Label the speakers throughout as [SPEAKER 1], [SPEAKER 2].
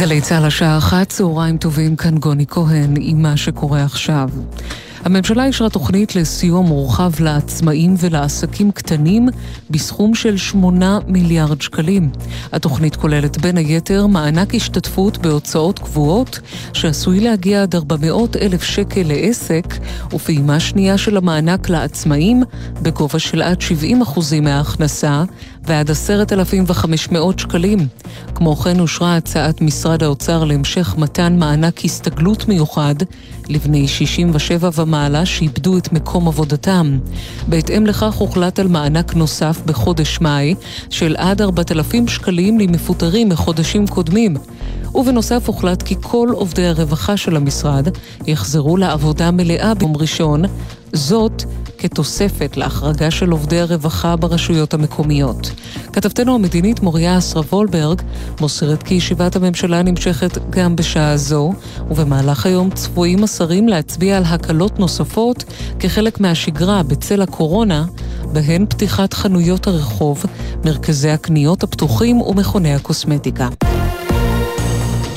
[SPEAKER 1] גלי צה"ל השעה אחת, צהריים טובים, כאן גוני כהן עם מה שקורה עכשיו. הממשלה אישרה תוכנית לסיוע מורחב לעצמאים ולעסקים קטנים בסכום של 8 מיליארד שקלים. התוכנית כוללת בין היתר מענק השתתפות בהוצאות קבועות שעשוי להגיע עד 400 אלף שקל לעסק ופעימה שנייה של המענק לעצמאים בגובה של עד 70 אחוזים מההכנסה ועד 10,500 שקלים. כמו כן אושרה הצעת משרד האוצר להמשך מתן מענק הסתגלות מיוחד לבני 67 ומעלה שאיבדו את מקום עבודתם. בהתאם לכך הוחלט על מענק נוסף בחודש מאי של עד 4,000 שקלים למפוטרים מחודשים קודמים. ובנוסף הוחלט כי כל עובדי הרווחה של המשרד יחזרו לעבודה מלאה ביום ראשון, זאת כתוספת להחרגה של עובדי הרווחה ברשויות המקומיות. כתבתנו המדינית מוריה אסרה וולברג מוסרת כי ישיבת הממשלה נמשכת גם בשעה זו, ובמהלך היום צפויים השרים להצביע על הקלות נוספות כחלק מהשגרה בצל הקורונה, בהן פתיחת חנויות הרחוב, מרכזי הקניות הפתוחים ומכוני הקוסמטיקה.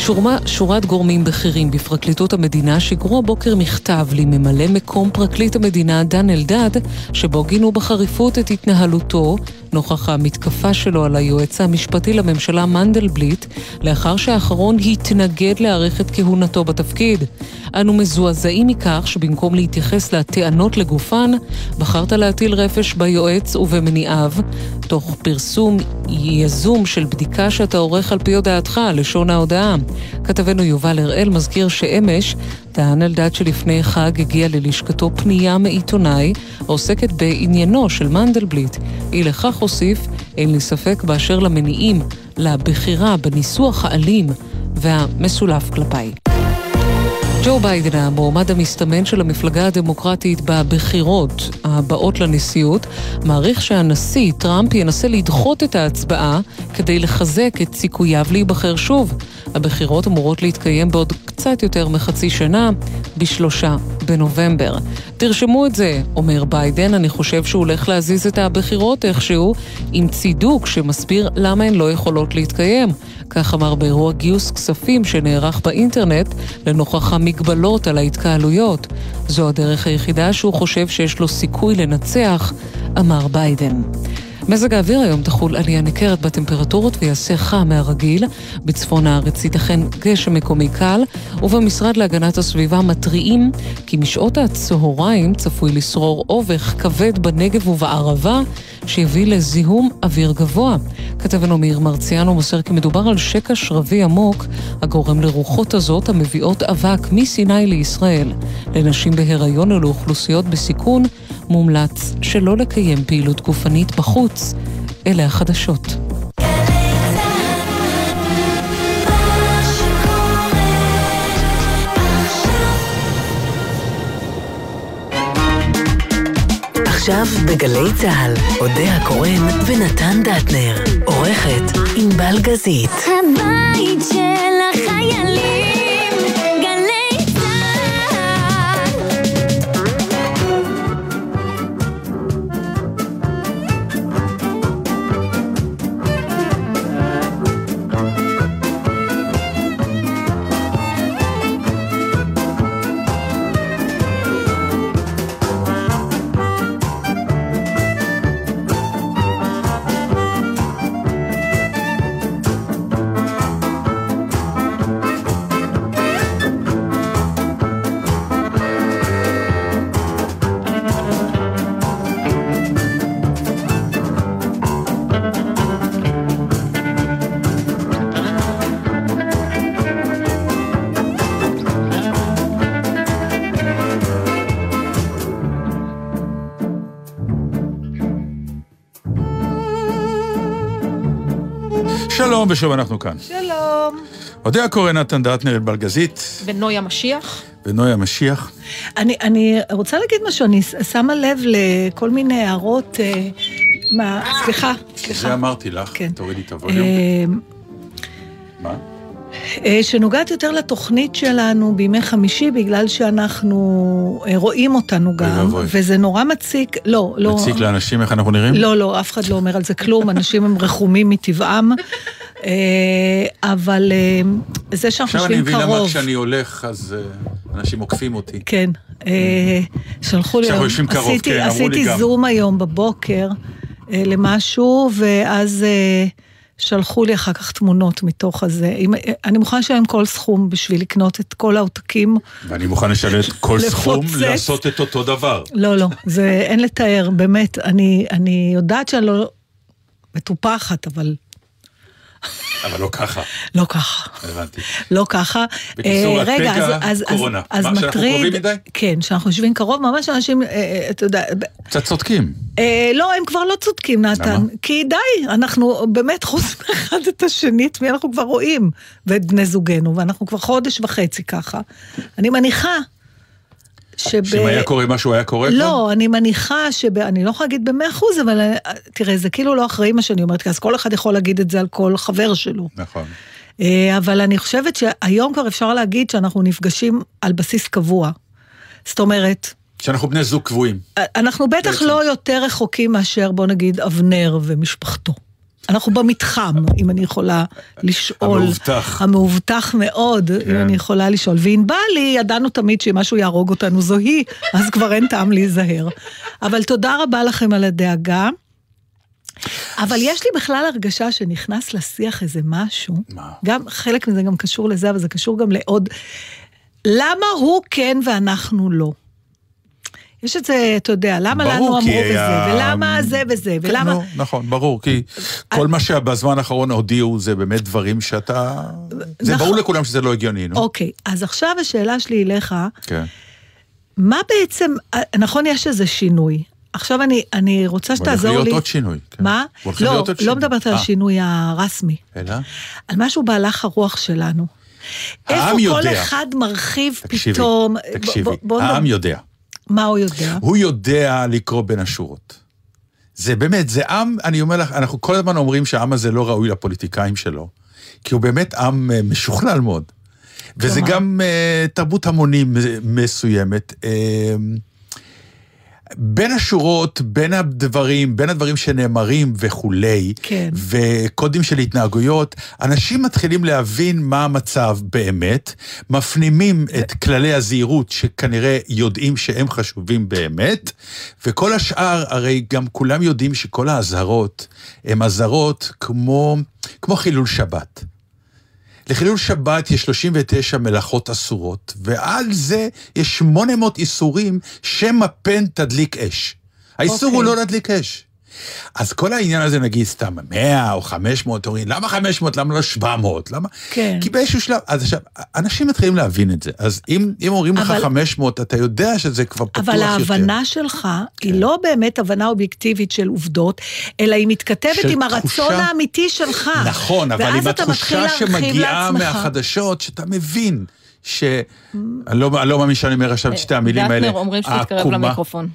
[SPEAKER 1] שורמה, שורת גורמים בכירים בפרקליטות המדינה שיגרו הבוקר מכתב לממלא מקום פרקליט המדינה דן אלדד, שבו גינו בחריפות את התנהלותו נוכח המתקפה שלו על היועץ המשפטי לממשלה מנדלבליט, לאחר שהאחרון התנגד להאריך את כהונתו בתפקיד. אנו מזועזעים מכך שבמקום להתייחס לטענות לגופן, בחרת להטיל רפש ביועץ ובמניעיו, תוך פרסום יזום של בדיקה שאתה עורך על פי הודעתך, לשון ההודעה. כתבנו יובל הראל מזכיר שאמש טען אלדד שלפני חג הגיע ללשכתו פנייה מעיתונאי העוסקת בעניינו של מנדלבליט. אי לכך הוסיף, אין לי ספק באשר למניעים לבחירה בניסוח האלים והמסולף כלפיי. ג'ו ביידן, המועמד המסתמן של המפלגה הדמוקרטית בבחירות הבאות לנשיאות, מעריך שהנשיא טראמפ ינסה לדחות את ההצבעה כדי לחזק את סיכוייו להיבחר שוב. הבחירות אמורות להתקיים בעוד קצת יותר מחצי שנה, בשלושה בנובמבר. תרשמו את זה, אומר ביידן, אני חושב שהוא הולך להזיז את הבחירות איכשהו, עם צידוק שמסביר למה הן לא יכולות להתקיים. כך אמר באירוע גיוס כספים שנערך באינטרנט לנוכח המגבלות על ההתקהלויות. זו הדרך היחידה שהוא חושב שיש לו סיכוי לנצח, אמר ביידן. מזג האוויר היום תחול עלייה ניכרת בטמפרטורות ויעשה חם מהרגיל. בצפון הארץ ייתכן גשם מקומי קל, ובמשרד להגנת הסביבה מתריעים כי משעות הצהריים צפוי לשרור אובך כבד בנגב ובערבה, שיביא לזיהום אוויר גבוה. כתבנו מאיר מרציאנו מוסר כי מדובר על שקע שרבי עמוק הגורם לרוחות הזאת המביאות אבק מסיני לישראל. לנשים בהיריון ולאוכלוסיות בסיכון מומלץ שלא לקיים פעילות גופנית בחוץ. אלה החדשות.
[SPEAKER 2] עכשיו בגלי צה"ל, אודה הקורן ונתן דטנר, עורכת ענבל גזית. הבית של החיילים
[SPEAKER 3] שלום, ושוב אנחנו כאן.
[SPEAKER 4] שלום.
[SPEAKER 3] אודיה קורא נתן דטנר בלגזית.
[SPEAKER 4] ונויה משיח.
[SPEAKER 3] ונויה משיח.
[SPEAKER 4] אני, אני רוצה להגיד משהו, אני שמה לב לכל מיני הערות, אה, מה, סליחה, סליחה.
[SPEAKER 3] זה אמרתי לך,
[SPEAKER 4] כן.
[SPEAKER 3] תורידי את הווליום.
[SPEAKER 4] אה,
[SPEAKER 3] מה?
[SPEAKER 4] אה, שנוגעת יותר לתוכנית שלנו בימי חמישי, בגלל שאנחנו אה, רואים אותנו גם,
[SPEAKER 3] ואבוי.
[SPEAKER 4] וזה נורא מציק, לא, לא,
[SPEAKER 3] מציק לאנשים איך אנחנו נראים?
[SPEAKER 4] לא, לא, אף אחד לא אומר על זה כלום, אנשים הם רחומים מטבעם. אה, אבל אה, זה שאנחנו
[SPEAKER 3] עכשיו אני
[SPEAKER 4] יושבים
[SPEAKER 3] מבין למה
[SPEAKER 4] קרוב.
[SPEAKER 3] כשאני הולך, אז אה, אנשים עוקפים אותי.
[SPEAKER 4] כן, אה, שלחו לי,
[SPEAKER 3] שאנחנו
[SPEAKER 4] היום-
[SPEAKER 3] יושבים קרוב,
[SPEAKER 4] עשיתי-
[SPEAKER 3] כן, אמרו לי
[SPEAKER 4] עשיתי
[SPEAKER 3] גם.
[SPEAKER 4] זום היום בבוקר למשהו, ואז שלחו לי אחר כך תמונות מתוך הזה. אם- אני מוכנה לשלם כל סכום בשביל לקנות את כל העותקים.
[SPEAKER 3] ואני מוכן לשלם כל סכום. לעשות את אותו דבר.
[SPEAKER 4] לא, לא, זה אין לתאר, באמת. אני, אני יודעת שאני לא מטופחת, אבל
[SPEAKER 3] אבל לא ככה,
[SPEAKER 4] לא ככה.
[SPEAKER 3] הבנתי.
[SPEAKER 4] לא ככה.
[SPEAKER 3] בקיצור,
[SPEAKER 4] אה, רגע, אז, אז,
[SPEAKER 3] קורונה.
[SPEAKER 4] אז, אז
[SPEAKER 3] מה, שאנחנו
[SPEAKER 4] מטריד,
[SPEAKER 3] קרובים מדי?
[SPEAKER 4] כן, שאנחנו יושבים קרוב, ממש אנשים, אה, אה, אתה יודע,
[SPEAKER 3] קצת צודקים.
[SPEAKER 4] אה, לא, הם כבר לא צודקים, נתן.
[SPEAKER 3] למה?
[SPEAKER 4] כי די, אנחנו באמת, חוץ מאחד את השני, את מי אנחנו כבר רואים, ואת בני זוגנו, ואנחנו כבר חודש וחצי ככה. אני מניחה שב...
[SPEAKER 3] שאם היה קורה משהו, היה קורה?
[SPEAKER 4] לא, אני מניחה שב... אני לא יכולה להגיד במאה אחוז, אבל אה, תראה, זה כאילו לא אחראי מה שאני אומרת, כי אז כל אחד יכול להגיד את זה על כל חבר שלו.
[SPEAKER 3] נכון.
[SPEAKER 4] אה, אבל אני חושבת שהיום כבר אפשר להגיד שאנחנו נפגשים על בסיס קבוע. זאת אומרת,
[SPEAKER 3] שאנחנו בני זוג קבועים.
[SPEAKER 4] אנחנו בטח
[SPEAKER 3] בעצם.
[SPEAKER 4] לא יותר רחוקים מאשר, בוא נגיד, אבנר ומשפחתו. אנחנו במתחם, אם אני יכולה לשאול.
[SPEAKER 3] המאובטח.
[SPEAKER 4] המאובטח מאוד, אם
[SPEAKER 3] כן.
[SPEAKER 4] אני יכולה לשאול. וענבל היא, ידענו תמיד שאם משהו יהרוג אותנו זו היא, אז כבר אין טעם להיזהר. אבל תודה רבה לכם על הדאגה. אבל יש לי בכלל הרגשה שנכנס לשיח איזה משהו.
[SPEAKER 3] מה?
[SPEAKER 4] גם, חלק מזה גם קשור לזה, אבל זה קשור גם לעוד... למה הוא כן ואנחנו לא? יש את זה, אתה יודע, למה לנו אמרו וזה,
[SPEAKER 3] היה-
[SPEAKER 4] ולמה זה וזה,
[SPEAKER 3] כן,
[SPEAKER 4] ולמה...
[SPEAKER 3] נו, נכון, ברור, כי כל מה שבזמן האחרון הודיעו זה באמת דברים שאתה... זה
[SPEAKER 4] נכון.
[SPEAKER 3] ברור לכולם שזה לא הגיוני, נו.
[SPEAKER 4] אוקיי, אז עכשיו השאלה שלי אליך,
[SPEAKER 3] כן.
[SPEAKER 4] מה בעצם, נכון, יש איזה שינוי. עכשיו אני, אני רוצה
[SPEAKER 3] הולך
[SPEAKER 4] שתעזור
[SPEAKER 3] להיות
[SPEAKER 4] לי.
[SPEAKER 3] עוד שינוי. כן.
[SPEAKER 4] מה?
[SPEAKER 3] הולך
[SPEAKER 4] לא,
[SPEAKER 3] להיות עוד
[SPEAKER 4] לא
[SPEAKER 3] שינוי.
[SPEAKER 4] מדברת על
[SPEAKER 3] אה,
[SPEAKER 4] השינוי הרשמי.
[SPEAKER 3] אלא?
[SPEAKER 4] על משהו בהלך הרוח שלנו.
[SPEAKER 3] העם
[SPEAKER 4] איפה כל
[SPEAKER 3] יודע.
[SPEAKER 4] אחד מרחיב
[SPEAKER 3] תקשיבי,
[SPEAKER 4] פתאום...
[SPEAKER 3] תקשיבי,
[SPEAKER 4] בוא
[SPEAKER 3] העם יודע.
[SPEAKER 4] מה הוא יודע?
[SPEAKER 3] הוא יודע לקרוא בין השורות. זה באמת, זה עם, אני אומר לך, אנחנו כל הזמן אומרים שהעם הזה לא ראוי לפוליטיקאים שלו, כי הוא באמת עם אה, משוכלל מאוד. וזה? גם אה, תרבות המונים אה, מסוימת. אה, בין השורות, בין הדברים, בין הדברים שנאמרים וכולי,
[SPEAKER 4] כן.
[SPEAKER 3] וקודים של התנהגויות, אנשים מתחילים להבין מה המצב באמת, מפנימים את כללי הזהירות שכנראה יודעים שהם חשובים באמת, וכל השאר, הרי גם כולם יודעים שכל האזהרות הן אזהרות כמו, כמו חילול שבת. לחילול שבת יש 39 מלאכות אסורות, ועל זה יש 800 איסורים שמא פן תדליק אש. האיסור
[SPEAKER 4] אוקיי.
[SPEAKER 3] הוא לא להדליק אש. אז כל העניין הזה, נגיד סתם 100 או 500, אומרים, למה 500? למה לא 700? למה?
[SPEAKER 4] כן.
[SPEAKER 3] כי באיזשהו שלב, אז עכשיו, אנשים מתחילים להבין את זה. אז אם, אם אומרים לך
[SPEAKER 4] אבל-
[SPEAKER 3] 500, אתה יודע שזה כבר פתוח
[SPEAKER 4] אבל
[SPEAKER 3] יותר.
[SPEAKER 4] ההבנה שלך
[SPEAKER 3] כן.
[SPEAKER 4] היא לא באמת הבנה אובייקטיבית של עובדות, אלא היא מתכתבת עם הרצון
[SPEAKER 3] תחושה-
[SPEAKER 4] האמיתי שלך.
[SPEAKER 3] נכון, אבל עם התחושה שמגיעה
[SPEAKER 4] לעצמך.
[SPEAKER 3] מהחדשות, שאתה מבין ש... אני לא, אני לא מאמין שאני אומר עכשיו את שתי המילים האלה.
[SPEAKER 5] דטנר אומרים שתתקרב למיקרופון.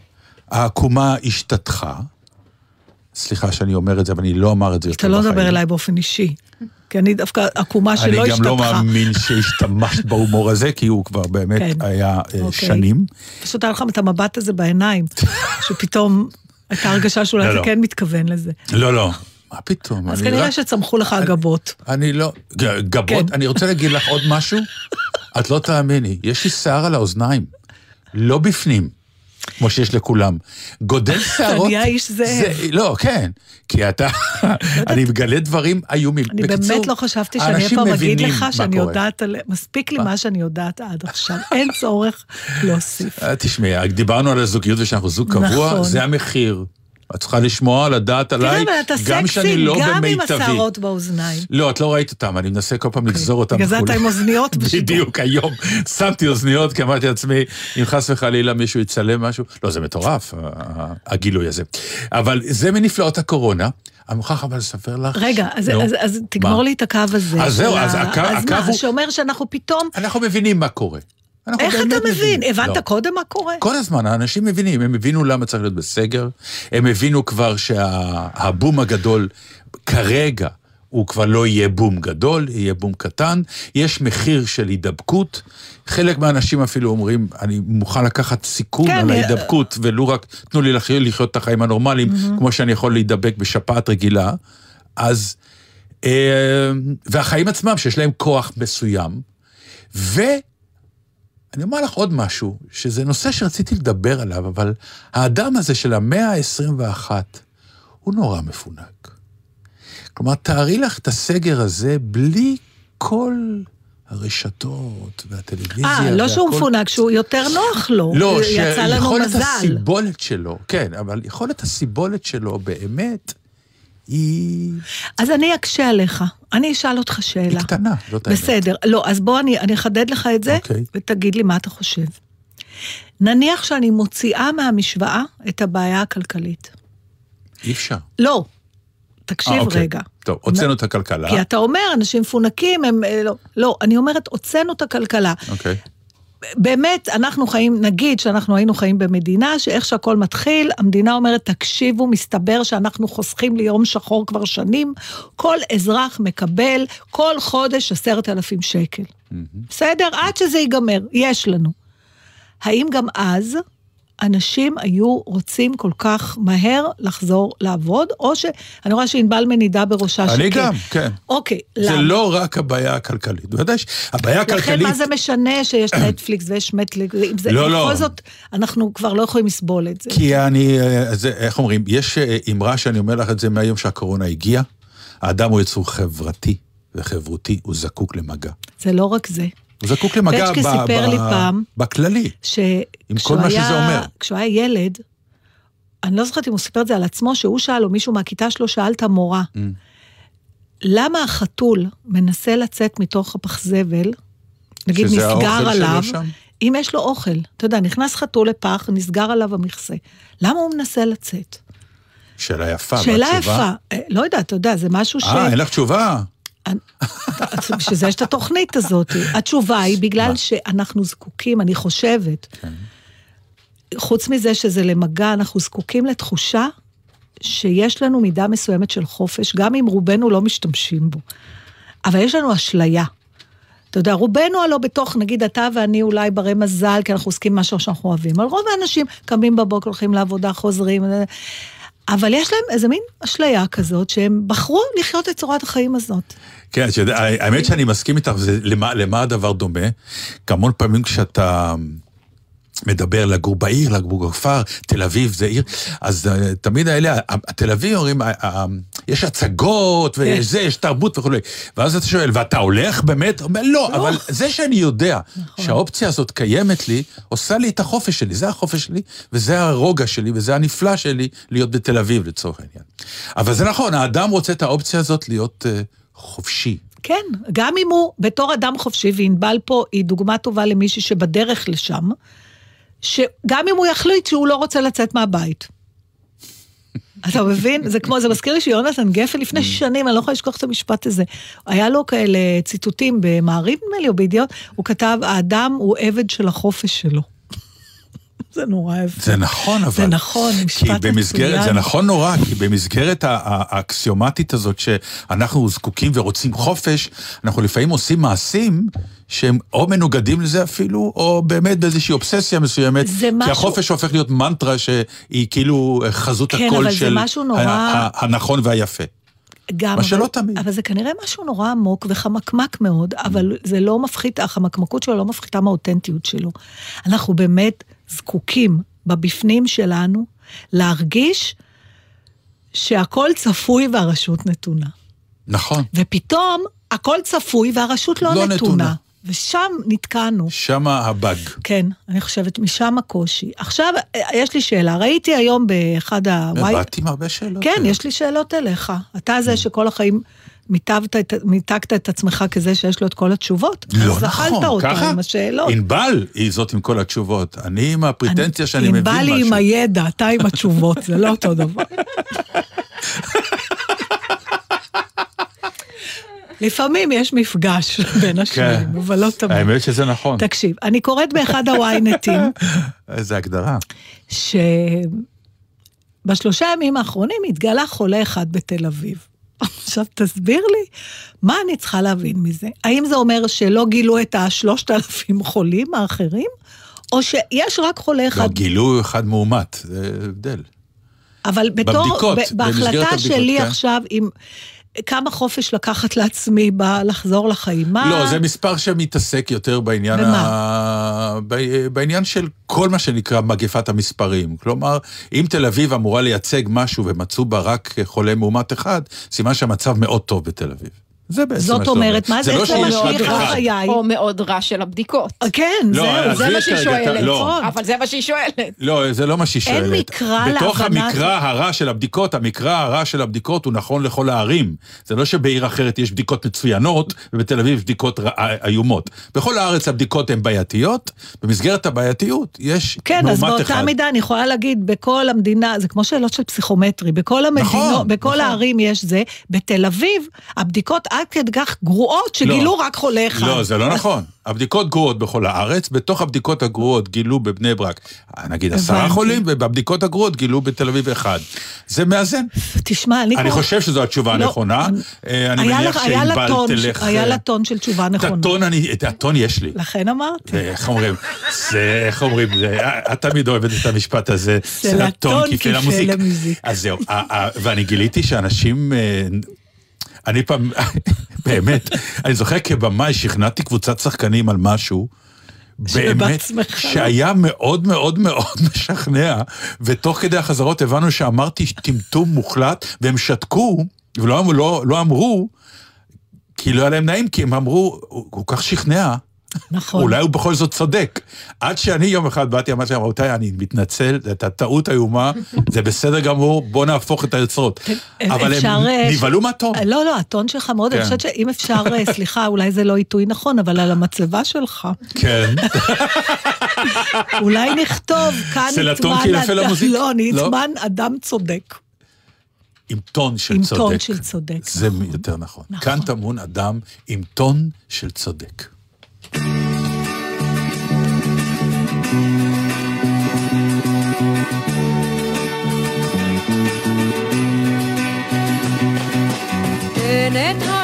[SPEAKER 3] העקומה השתתחה. סליחה שאני אומר את זה, אבל אני לא אמר את זה יותר
[SPEAKER 4] אתה לא
[SPEAKER 3] בחיים.
[SPEAKER 4] מדבר אליי באופן אישי. כי אני דווקא עקומה שלא
[SPEAKER 3] אני
[SPEAKER 4] השתתחה.
[SPEAKER 3] גם לא מאמין שהשתמשת בהומור הזה, כי הוא כבר באמת
[SPEAKER 4] כן.
[SPEAKER 3] היה אה,
[SPEAKER 4] אוקיי.
[SPEAKER 3] שנים.
[SPEAKER 4] פשוט היה לך את המבט הזה בעיניים, שפתאום הייתה הרגשה שאולי
[SPEAKER 3] לא,
[SPEAKER 4] אתה
[SPEAKER 3] לא.
[SPEAKER 4] כן מתכוון לזה.
[SPEAKER 3] לא, לא. מה פתאום?
[SPEAKER 4] אז
[SPEAKER 3] אני
[SPEAKER 4] כנראה
[SPEAKER 3] רק-
[SPEAKER 4] שצמחו לך הגבות.
[SPEAKER 3] אני לא... גבות,
[SPEAKER 4] כן.
[SPEAKER 3] אני רוצה להגיד לך עוד משהו. את לא תאמיני, יש לי שיער על האוזניים. לא בפנים, כמו שיש לכולם. גודל שערות...
[SPEAKER 4] נהיה איש זאב.
[SPEAKER 3] זה- לא, כן. כי אתה... אני מגלה דברים איומים.
[SPEAKER 4] אני באמת לא חשבתי שאני
[SPEAKER 3] האנשים
[SPEAKER 4] פעם אגיד לך שאני. יודעת על... מספיק לי מה שאני יודעת עד עכשיו, אין צורך להוסיף.
[SPEAKER 3] אה, תשמעי, דיברנו על הזוגיות ושאנחנו זוג קבוע,
[SPEAKER 4] נכון.
[SPEAKER 3] זה המחיר. את צריכה לשמוע, לדעת
[SPEAKER 4] תראה,
[SPEAKER 3] עליי,
[SPEAKER 4] אבל אתה
[SPEAKER 3] גם שאני
[SPEAKER 4] סקסי,
[SPEAKER 3] לא
[SPEAKER 4] גם עם
[SPEAKER 3] במיטבי.
[SPEAKER 4] השערות באוזניים.
[SPEAKER 3] לא, את לא ראית אותם, אני מנסה כל פעם לגזור אותם.
[SPEAKER 4] בגלל זה אתה. עם אוזניות בשידור.
[SPEAKER 3] בדיוק, היום שמתי אוזניות, כי אמרתי לעצמי, אם חס וחלילה מישהו יצלם משהו, לא, זה מטורף, הגילוי הזה. אבל זה מנפלאות הקורונה. אני מוכרח אבל לספר לך.
[SPEAKER 4] רגע, אז,
[SPEAKER 3] נו,
[SPEAKER 4] אז, אז תגמור
[SPEAKER 3] מה?
[SPEAKER 4] לי את הקו הזה.
[SPEAKER 3] אז זהו, אז הקו-
[SPEAKER 4] אז
[SPEAKER 3] הקו
[SPEAKER 4] מה,
[SPEAKER 3] הוא-
[SPEAKER 4] שאומר שאנחנו פתאום...
[SPEAKER 3] אנחנו מבינים מה קורה.
[SPEAKER 4] איך אתה מבין? הבנת
[SPEAKER 3] לא.
[SPEAKER 4] קודם מה קורה?
[SPEAKER 3] כל הזמן, האנשים מבינים, הם הבינו למה צריך להיות בסגר, הם הבינו כבר שהבום הגדול כרגע הוא כבר לא יהיה בום גדול, יהיה בום קטן, יש מחיר של הידבקות, חלק מהאנשים אפילו אומרים, אני מוכן לקחת סיכון
[SPEAKER 4] כן,
[SPEAKER 3] על
[SPEAKER 4] אה,
[SPEAKER 3] ההידבקות, ולו רק תנו לי לחיות, לחיות את החיים הנורמליים, כמו שאני יכול להידבק בשפעת רגילה, אז אה, והחיים עצמם, שיש להם כוח מסוים. ואני אומר לך עוד משהו, שזה נושא שרציתי לדבר עליו, אבל האדם הזה של המאה ה-21, הוא נורא מפונק. כלומר, תארי לך את הסגר הזה בלי כל הרשתות והטלוויזיה.
[SPEAKER 4] אה, לא שהוא מפונק, שהוא יותר נוח לו.
[SPEAKER 3] לא, שיכולת. הסיבולת שלו, כן, אבל יכולת הסיבולת שלו באמת היא...
[SPEAKER 4] אז אני אקשה עליך. אני אשאל אותך שאלה.
[SPEAKER 3] היא קטנה, זאת האמת.
[SPEAKER 4] בסדר. לא, אז בוא אני, אני אחדד לך את זה,
[SPEAKER 3] אוקיי.
[SPEAKER 4] ותגיד לי מה אתה חושב. נניח שאני מוציאה מהמשוואה את הבעיה הכלכלית.
[SPEAKER 3] אי אפשר.
[SPEAKER 4] לא, תקשיב
[SPEAKER 3] אה, אוקיי.
[SPEAKER 4] רגע.
[SPEAKER 3] טוב, הוצאנו את הכלכלה.
[SPEAKER 4] כי אתה אומר, אנשים מפונקים, הם... אה, לא, לא, אני אומרת, הוצאנו את הכלכלה.
[SPEAKER 3] אוקיי.
[SPEAKER 4] באמת, אנחנו חיים, נגיד שאנחנו היינו חיים במדינה, שאיך שהכל מתחיל, המדינה אומרת, תקשיבו, מסתבר שאנחנו חוסכים ליום שחור כבר שנים, כל אזרח מקבל כל חודש עשרת אלפים שקל. בסדר? עד שזה ייגמר, יש לנו. האם גם אז אנשים היו רוצים כל כך מהר לחזור לעבוד, או ש... אני רואה שענבל מנידה בראשה שכן.
[SPEAKER 3] אני גם, כן.
[SPEAKER 4] אוקיי,
[SPEAKER 3] זה
[SPEAKER 4] למה?
[SPEAKER 3] לא רק הבעיה הכלכלית. בוודאי שהבעיה
[SPEAKER 4] לכן
[SPEAKER 3] הכלכלית...
[SPEAKER 4] מה זה משנה שיש נטפליקס ויש מטליקס, אם זה,
[SPEAKER 3] לא, לא.
[SPEAKER 4] בכל זאת, אנחנו כבר לא יכולים לסבול את זה.
[SPEAKER 3] כי אני, אה, זה, איך אומרים, יש אה, אמרה שאני אומר לך את זה מהיום שהקורונה הגיעה, האדם הוא יצור חברתי וחברותי, הוא זקוק למגע.
[SPEAKER 4] זה לא רק זה.
[SPEAKER 3] הוא זקוק למגע
[SPEAKER 4] פצ'קי
[SPEAKER 3] ב-
[SPEAKER 4] סיפר
[SPEAKER 3] ב-
[SPEAKER 4] לי פעם,
[SPEAKER 3] בכללי. עם כל מה שזה אומר.
[SPEAKER 4] כשהוא היה ילד, אני לא זוכרת אם הוא סיפר את זה על עצמו, שהוא שאל, או מישהו מהכיתה שלו שאל את המורה,
[SPEAKER 3] Mm.
[SPEAKER 4] למה החתול מנסה לצאת מתוך הפח זבל, נגיד נסגר עליו? אם יש לו אוכל, אתה יודע, נכנס חתול לפח, נסגר עליו המכסה, למה הוא מנסה לצאת?
[SPEAKER 3] שאלה יפה,
[SPEAKER 4] שאלה
[SPEAKER 3] והתשובה?
[SPEAKER 4] יפה, אה, לא יודעת, אתה יודע, זה משהו ש...
[SPEAKER 3] אה, אין לך תשובה?
[SPEAKER 4] בשביל זה יש את התוכנית הזאת. התשובה היא בגלל שאנחנו זקוקים, אני חושבת,
[SPEAKER 3] כן.
[SPEAKER 4] חוץ מזה שזה למגע, אנחנו זקוקים לתחושה שיש לנו מידה מסוימת של חופש, גם אם רובנו לא משתמשים בו. אבל יש לנו אשליה. אתה יודע, רובנו הלא בתוך, נגיד אתה ואני אולי ברי מזל, כי אנחנו עוסקים במשהו שאנחנו אוהבים, אבל רוב האנשים קמים בבוקר, הולכים לעבודה, חוזרים, אבל יש להם איזה מין אשליה כזאת, שהם בחרו לחיות את צורת החיים הזאת.
[SPEAKER 3] כן, שיודע, האמת שאני מסכים איתך, למה, למה הדבר דומה? כי המון פעמים כשאתה מדבר לגור בעיר, לגור בכפר, תל אביב זה עיר, אז uh, תמיד האלה, התל אביב אומרים, יש הצגות, ויש זה, יש תרבות וכולי. ואז אתה שואל, ואתה הולך באמת? אומר, לא, אבל זה שאני יודע שהאופציה הזאת קיימת לי, עושה לי את החופש שלי, זה החופש שלי, וזה הרוגע שלי, וזה הנפלא שלי להיות בתל אביב לצורך העניין. אבל זה נכון, האדם רוצה את האופציה הזאת להיות uh, חופשי.
[SPEAKER 4] כן, גם אם הוא בתור אדם חופשי, וענבל פה היא דוגמה טובה למישהי שבדרך לשם, שגם אם הוא יחליט שהוא לא רוצה לצאת מהבית. אתה מבין? זה כמו, זה מזכיר לי שיונתן גפן לפני שנים, אני לא יכולה לשכוח את המשפט הזה. היה לו כאלה ציטוטים במעריב נדמה לי, או בידיעות, הוא כתב, האדם הוא עבד של החופש שלו. זה נורא יפה.
[SPEAKER 3] זה נכון, אבל...
[SPEAKER 4] זה נכון,
[SPEAKER 3] כי
[SPEAKER 4] משפט
[SPEAKER 3] במסגרת,
[SPEAKER 4] מצוין.
[SPEAKER 3] זה נכון נורא, כי במסגרת האקסיומטית הזאת שאנחנו זקוקים ורוצים חופש, אנחנו לפעמים עושים מעשים שהם או מנוגדים לזה אפילו, או באמת באיזושהי אובססיה מסוימת.
[SPEAKER 4] זה
[SPEAKER 3] כי
[SPEAKER 4] משהו-
[SPEAKER 3] החופש הופך להיות מנטרה שהיא כאילו חזות
[SPEAKER 4] כן,
[SPEAKER 3] הקול
[SPEAKER 4] אבל זה
[SPEAKER 3] של
[SPEAKER 4] משהו נורא-
[SPEAKER 3] הנכון והיפה.
[SPEAKER 4] גם,
[SPEAKER 3] מה שלא תמיד.
[SPEAKER 4] אבל זה כנראה משהו נורא עמוק וחמקמק מאוד, אבל זה לא מפחית, החמקמקות שלו לא מפחיתה מהאותנטיות שלו. אנחנו באמת זקוקים בבפנים שלנו להרגיש שהכל צפוי והרשות נתונה.
[SPEAKER 3] נכון.
[SPEAKER 4] ופתאום הכל צפוי והרשות לא,
[SPEAKER 3] לא
[SPEAKER 4] נתונה.
[SPEAKER 3] נתונה.
[SPEAKER 4] ושם נתקענו.
[SPEAKER 3] שמה הבאג.
[SPEAKER 4] כן, אני חושבת, משם הקושי. עכשיו, יש לי שאלה. ראיתי היום באחד הוואי...
[SPEAKER 3] באתי עם הרבה שאלות.
[SPEAKER 4] כן, יש לי שאלות אליך. אתה זה שכל החיים מיטבת את- מיתגת את עצמך כזה שיש לו את כל התשובות.
[SPEAKER 3] לא
[SPEAKER 4] אז
[SPEAKER 3] נכון,
[SPEAKER 4] אותה
[SPEAKER 3] ככה?
[SPEAKER 4] עם השאלות.
[SPEAKER 3] ענבל היא זאת עם כל התשובות. אני עם הפריטנציה שאני מבין משהו.
[SPEAKER 4] ענבל היא עם הידע, אתה עם התשובות, זה לא אותו דבר. לפעמים יש מפגש בין השניים, אבל לא תמיד.
[SPEAKER 3] כן. האמת שזה נכון.
[SPEAKER 4] תקשיב, אני קוראת באחד הוויינטים,
[SPEAKER 3] איזה הגדרה.
[SPEAKER 4] שבשלושה ימים האחרונים התגלה חולה אחד בתל אביב. עכשיו תסביר לי, מה אני צריכה להבין מזה? האם זה אומר שלא גילו את השלושת אלפים חולים האחרים, או שיש רק חולה אחד?
[SPEAKER 3] לא, גילו אחד מאומת, זה הבדל.
[SPEAKER 4] אבל בתור,
[SPEAKER 3] בבדיקות,
[SPEAKER 4] בהחלטה
[SPEAKER 3] הבדיקות,
[SPEAKER 4] שלי
[SPEAKER 3] כן.
[SPEAKER 4] עכשיו, אם כמה חופש לקחת לעצמי לחזור לחיים. מה...
[SPEAKER 3] לא, זה מספר שמתעסק יותר בעניין, ה... בעניין של כל מה שנקרא מגפת המספרים. כלומר, אם תל אביב אמורה לייצג משהו ומצאו בה רק חולה מאומת אחד, סימן שהמצב מאוד טוב בתל אביב.
[SPEAKER 4] זה בעצם זאת אומרת, מה זה
[SPEAKER 3] לא
[SPEAKER 4] משליך על חיי?
[SPEAKER 5] או מאוד רע של הבדיקות.
[SPEAKER 4] כן,
[SPEAKER 5] לא, זה מה שהיא שואלת. לא. אבל זה מה שהיא שואלת.
[SPEAKER 3] לא, זה לא מה שהיא שואלת.
[SPEAKER 4] אין מקרא להבנת...
[SPEAKER 3] בתוך המקרא הרע של הבדיקות, המקרא הרע של הבדיקות הוא נכון לכל הערים. זה לא שבעיר אחרת יש בדיקות מצוינות, ובתל אביב יש בדיקות איומות. בכל הארץ הבדיקות הן בעייתיות, במסגרת הבעייתיות יש
[SPEAKER 4] כן, מאומת אחד. כן, אז באותה מידה אני יכולה להגיד, בכל המדינה, זה כמו שאלות של פסיכומטרי, בכל המדינות, נכון, בכל נכון. הערים יש זה. בתל אביב, הבדיקות עד כדי כך גרועות שגילו לא, רק חולה אחד.
[SPEAKER 3] לא, זה לא נכון. הבדיקות גרועות בכל הארץ, בתוך הבדיקות הגרועות גילו בבני ברק, נגיד עשרה חולים, ובבדיקות הגרועות גילו בתל אביב אחד. זה מאזן.
[SPEAKER 4] תשמע, אני...
[SPEAKER 3] אני חושב שזו התשובה לא, הנכונה. אה, אני מניח שענבל תלך...
[SPEAKER 4] היה לה טון של תשובה נכונה.
[SPEAKER 3] את הטון, אני, את הטון יש לי.
[SPEAKER 4] לכן אמרתי.
[SPEAKER 3] איך אומרים? זה, איך אומרים? את תמיד אוהבת את המשפט הזה.
[SPEAKER 4] זה הטון כיפה למוזיק.
[SPEAKER 3] אז זהו, ואני גיליתי שאנשים אה, אני פעם, באמת, אני זוכר כבמאי שכנעתי קבוצת שחקנים על משהו. באמת, שהיה מאוד מאוד מאוד משכנע, ותוך כדי החזרות הבנו שאמרתי טמטום מוחלט, והם שתקו, ולא לא, לא אמרו, כי לא היה להם נעים, כי הם אמרו, הוא כל כך שכנע,
[SPEAKER 4] נכון.
[SPEAKER 3] אולי הוא בכל זאת צודק. עד שאני יום אחד באתי, אמרתי להם, רבותיי, אני מתנצל, זו הייתה טעות איומה, זה בסדר גמור, בואו נהפוך את היוצרות. אבל הם אה, נבהלו מהטון.
[SPEAKER 4] לא, לא, הטון שלך מאוד, אני כן. חושבת שאם אפשר, אה, סליחה, אולי זה לא עיתוי נכון, אבל על המצבה שלך.
[SPEAKER 3] כן.
[SPEAKER 4] אולי נכתוב, כאן
[SPEAKER 3] אדם,
[SPEAKER 4] לא, נטמן אדם צודק.
[SPEAKER 3] עם טון של
[SPEAKER 4] עם
[SPEAKER 3] צודק.
[SPEAKER 4] עם טון של צודק.
[SPEAKER 3] זה נכון. יותר נכון. נכון. כאן טמון אדם עם טון של צודק.
[SPEAKER 6] תן את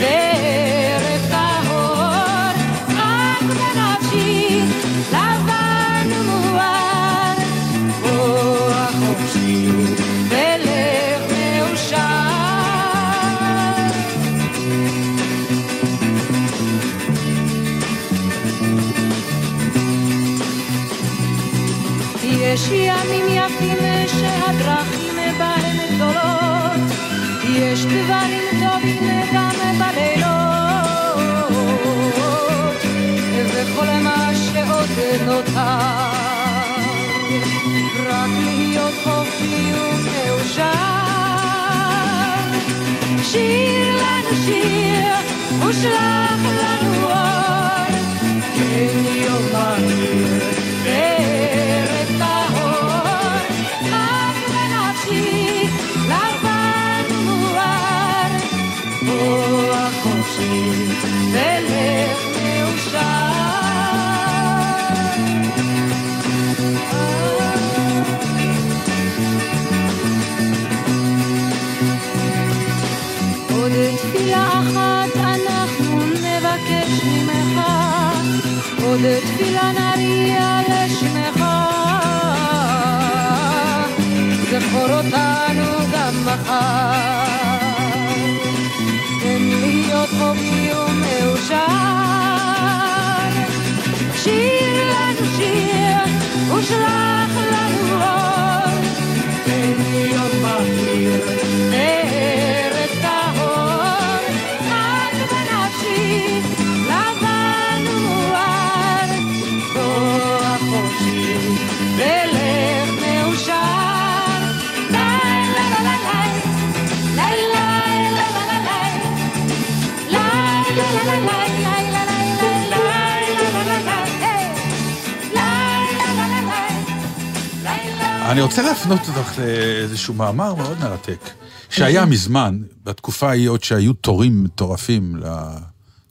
[SPEAKER 6] בהיר. יש ימים יפים שהדרכים בהם גדולות, יש דברים שעוד נותר, רק להיות חופשי ומאושר. שיר לנו שיר ושלח לנו אור, כן יום מהיר. עוד תפילה נריע לשמך, זכור אותנו גם מחר. תן להיות חופשי ומאושר, שיר לנו שיר ושלח לנו אור, תן להיות מהיר.
[SPEAKER 3] אני רוצה להפנות אותך לאיזשהו מאמר מאוד מרתק, שהיה מזמן, בתקופה ההיא עוד שהיו תורים מטורפים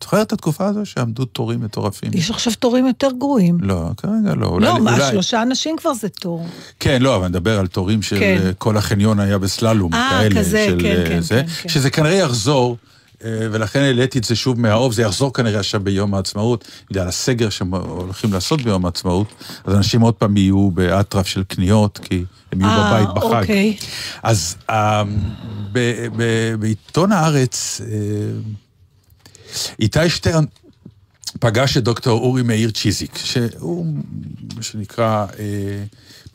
[SPEAKER 3] זוכר את התקופה הזו שעמדו תורים מטורפים?
[SPEAKER 4] יש עכשיו תורים יותר גרועים.
[SPEAKER 3] לא, כרגע לא.
[SPEAKER 4] אולי, לא, מה, אולי... שלושה אנשים כבר זה תור.
[SPEAKER 3] כן, לא, אבל אני מדבר על תורים של כן. אה, כל החניון היה בסללום, 아, כאלה. אה, כזה, של, כן, כן, זה, כן, כן. שזה כנראה יחזור. אה, ולכן העליתי את זה שוב מהאוב, זה יחזור כנראה עכשיו ביום העצמאות, בגלל הסגר שהולכים לעשות ביום העצמאות, אז אנשים עוד פעם יהיו באטרף של קניות, כי הם יהיו 아, בבית בחג. אוקיי. אז בעיתון הארץ, איתי שטרן פגש את דוקטור אורי מאיר צ'יזיק, שהוא, מה שנקרא, אה,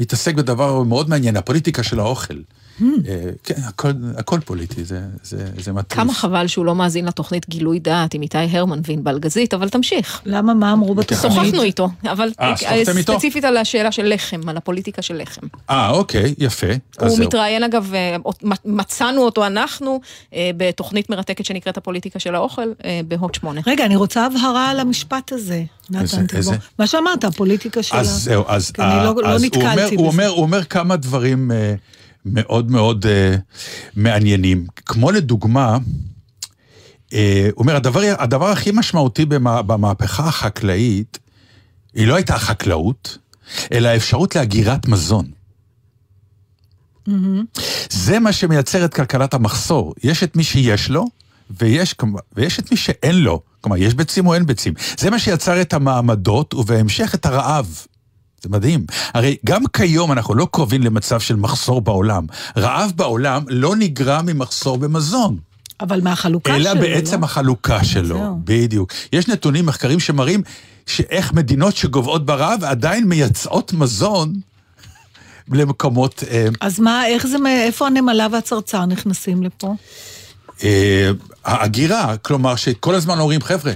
[SPEAKER 3] מתעסק בדבר מאוד מעניין, הפוליטיקה של האוכל. אה, כן, הכל, הכל פוליטי, זה, זה, זה מטריף.
[SPEAKER 5] כמה חבל שהוא לא מאזין לתוכנית גילוי דעת עם איתי הרמן וענבל גזית, אבל תמשיך.
[SPEAKER 4] למה, מה אמרו בתוכנית?
[SPEAKER 5] שוחחנו איתו, אבל אה, ספציפית על השאלה של לחם, על הפוליטיקה של לחם.
[SPEAKER 3] אה, אוקיי, יפה.
[SPEAKER 5] הוא מתראיין אגב, אה, מצאנו אותו אנחנו בתוכנית מרתקת שנקראת הפוליטיקה של האוכל בהוט שמונה.
[SPEAKER 4] רגע, אני רוצה הבהרה על המשפט הזה. נתן, תבוא. מה שאמרת, הפוליטיקה של ה...
[SPEAKER 3] אז זהו, אז... אני לא, לא נתקלתי בזה. הוא אומר כמה דברים... מאוד מאוד uh, מעניינים. כמו לדוגמה, uh, הוא אומר, הדבר, הדבר הכי משמעותי במה, במהפכה החקלאית, היא לא הייתה החקלאות, אלא האפשרות להגירת מזון. Mm-hmm. זה מה שמייצר את כלכלת המחסור. יש את מי שיש לו, ויש, ויש את מי שאין לו. כלומר, יש ביצים או אין ביצים. זה מה שיצר את המעמדות, ובהמשך את הרעב. זה מדהים. הרי גם כיום אנחנו לא קרובים למצב של מחסור בעולם. רעב בעולם לא נגרם ממחסור במזון.
[SPEAKER 4] אבל מהחלוקה
[SPEAKER 3] אלא שלו, אלא בעצם לא? החלוקה שלו, זהו. בדיוק. יש נתונים, מחקרים שמראים שאיך מדינות שגוועות ברעב עדיין מייצאות מזון למקומות...
[SPEAKER 4] אה, אז מה, איך זה, איפה הנמלה והצרצר נכנסים לפה?
[SPEAKER 3] אה, ההגירה, כלומר שכל הזמן אומרים, חבר'ה,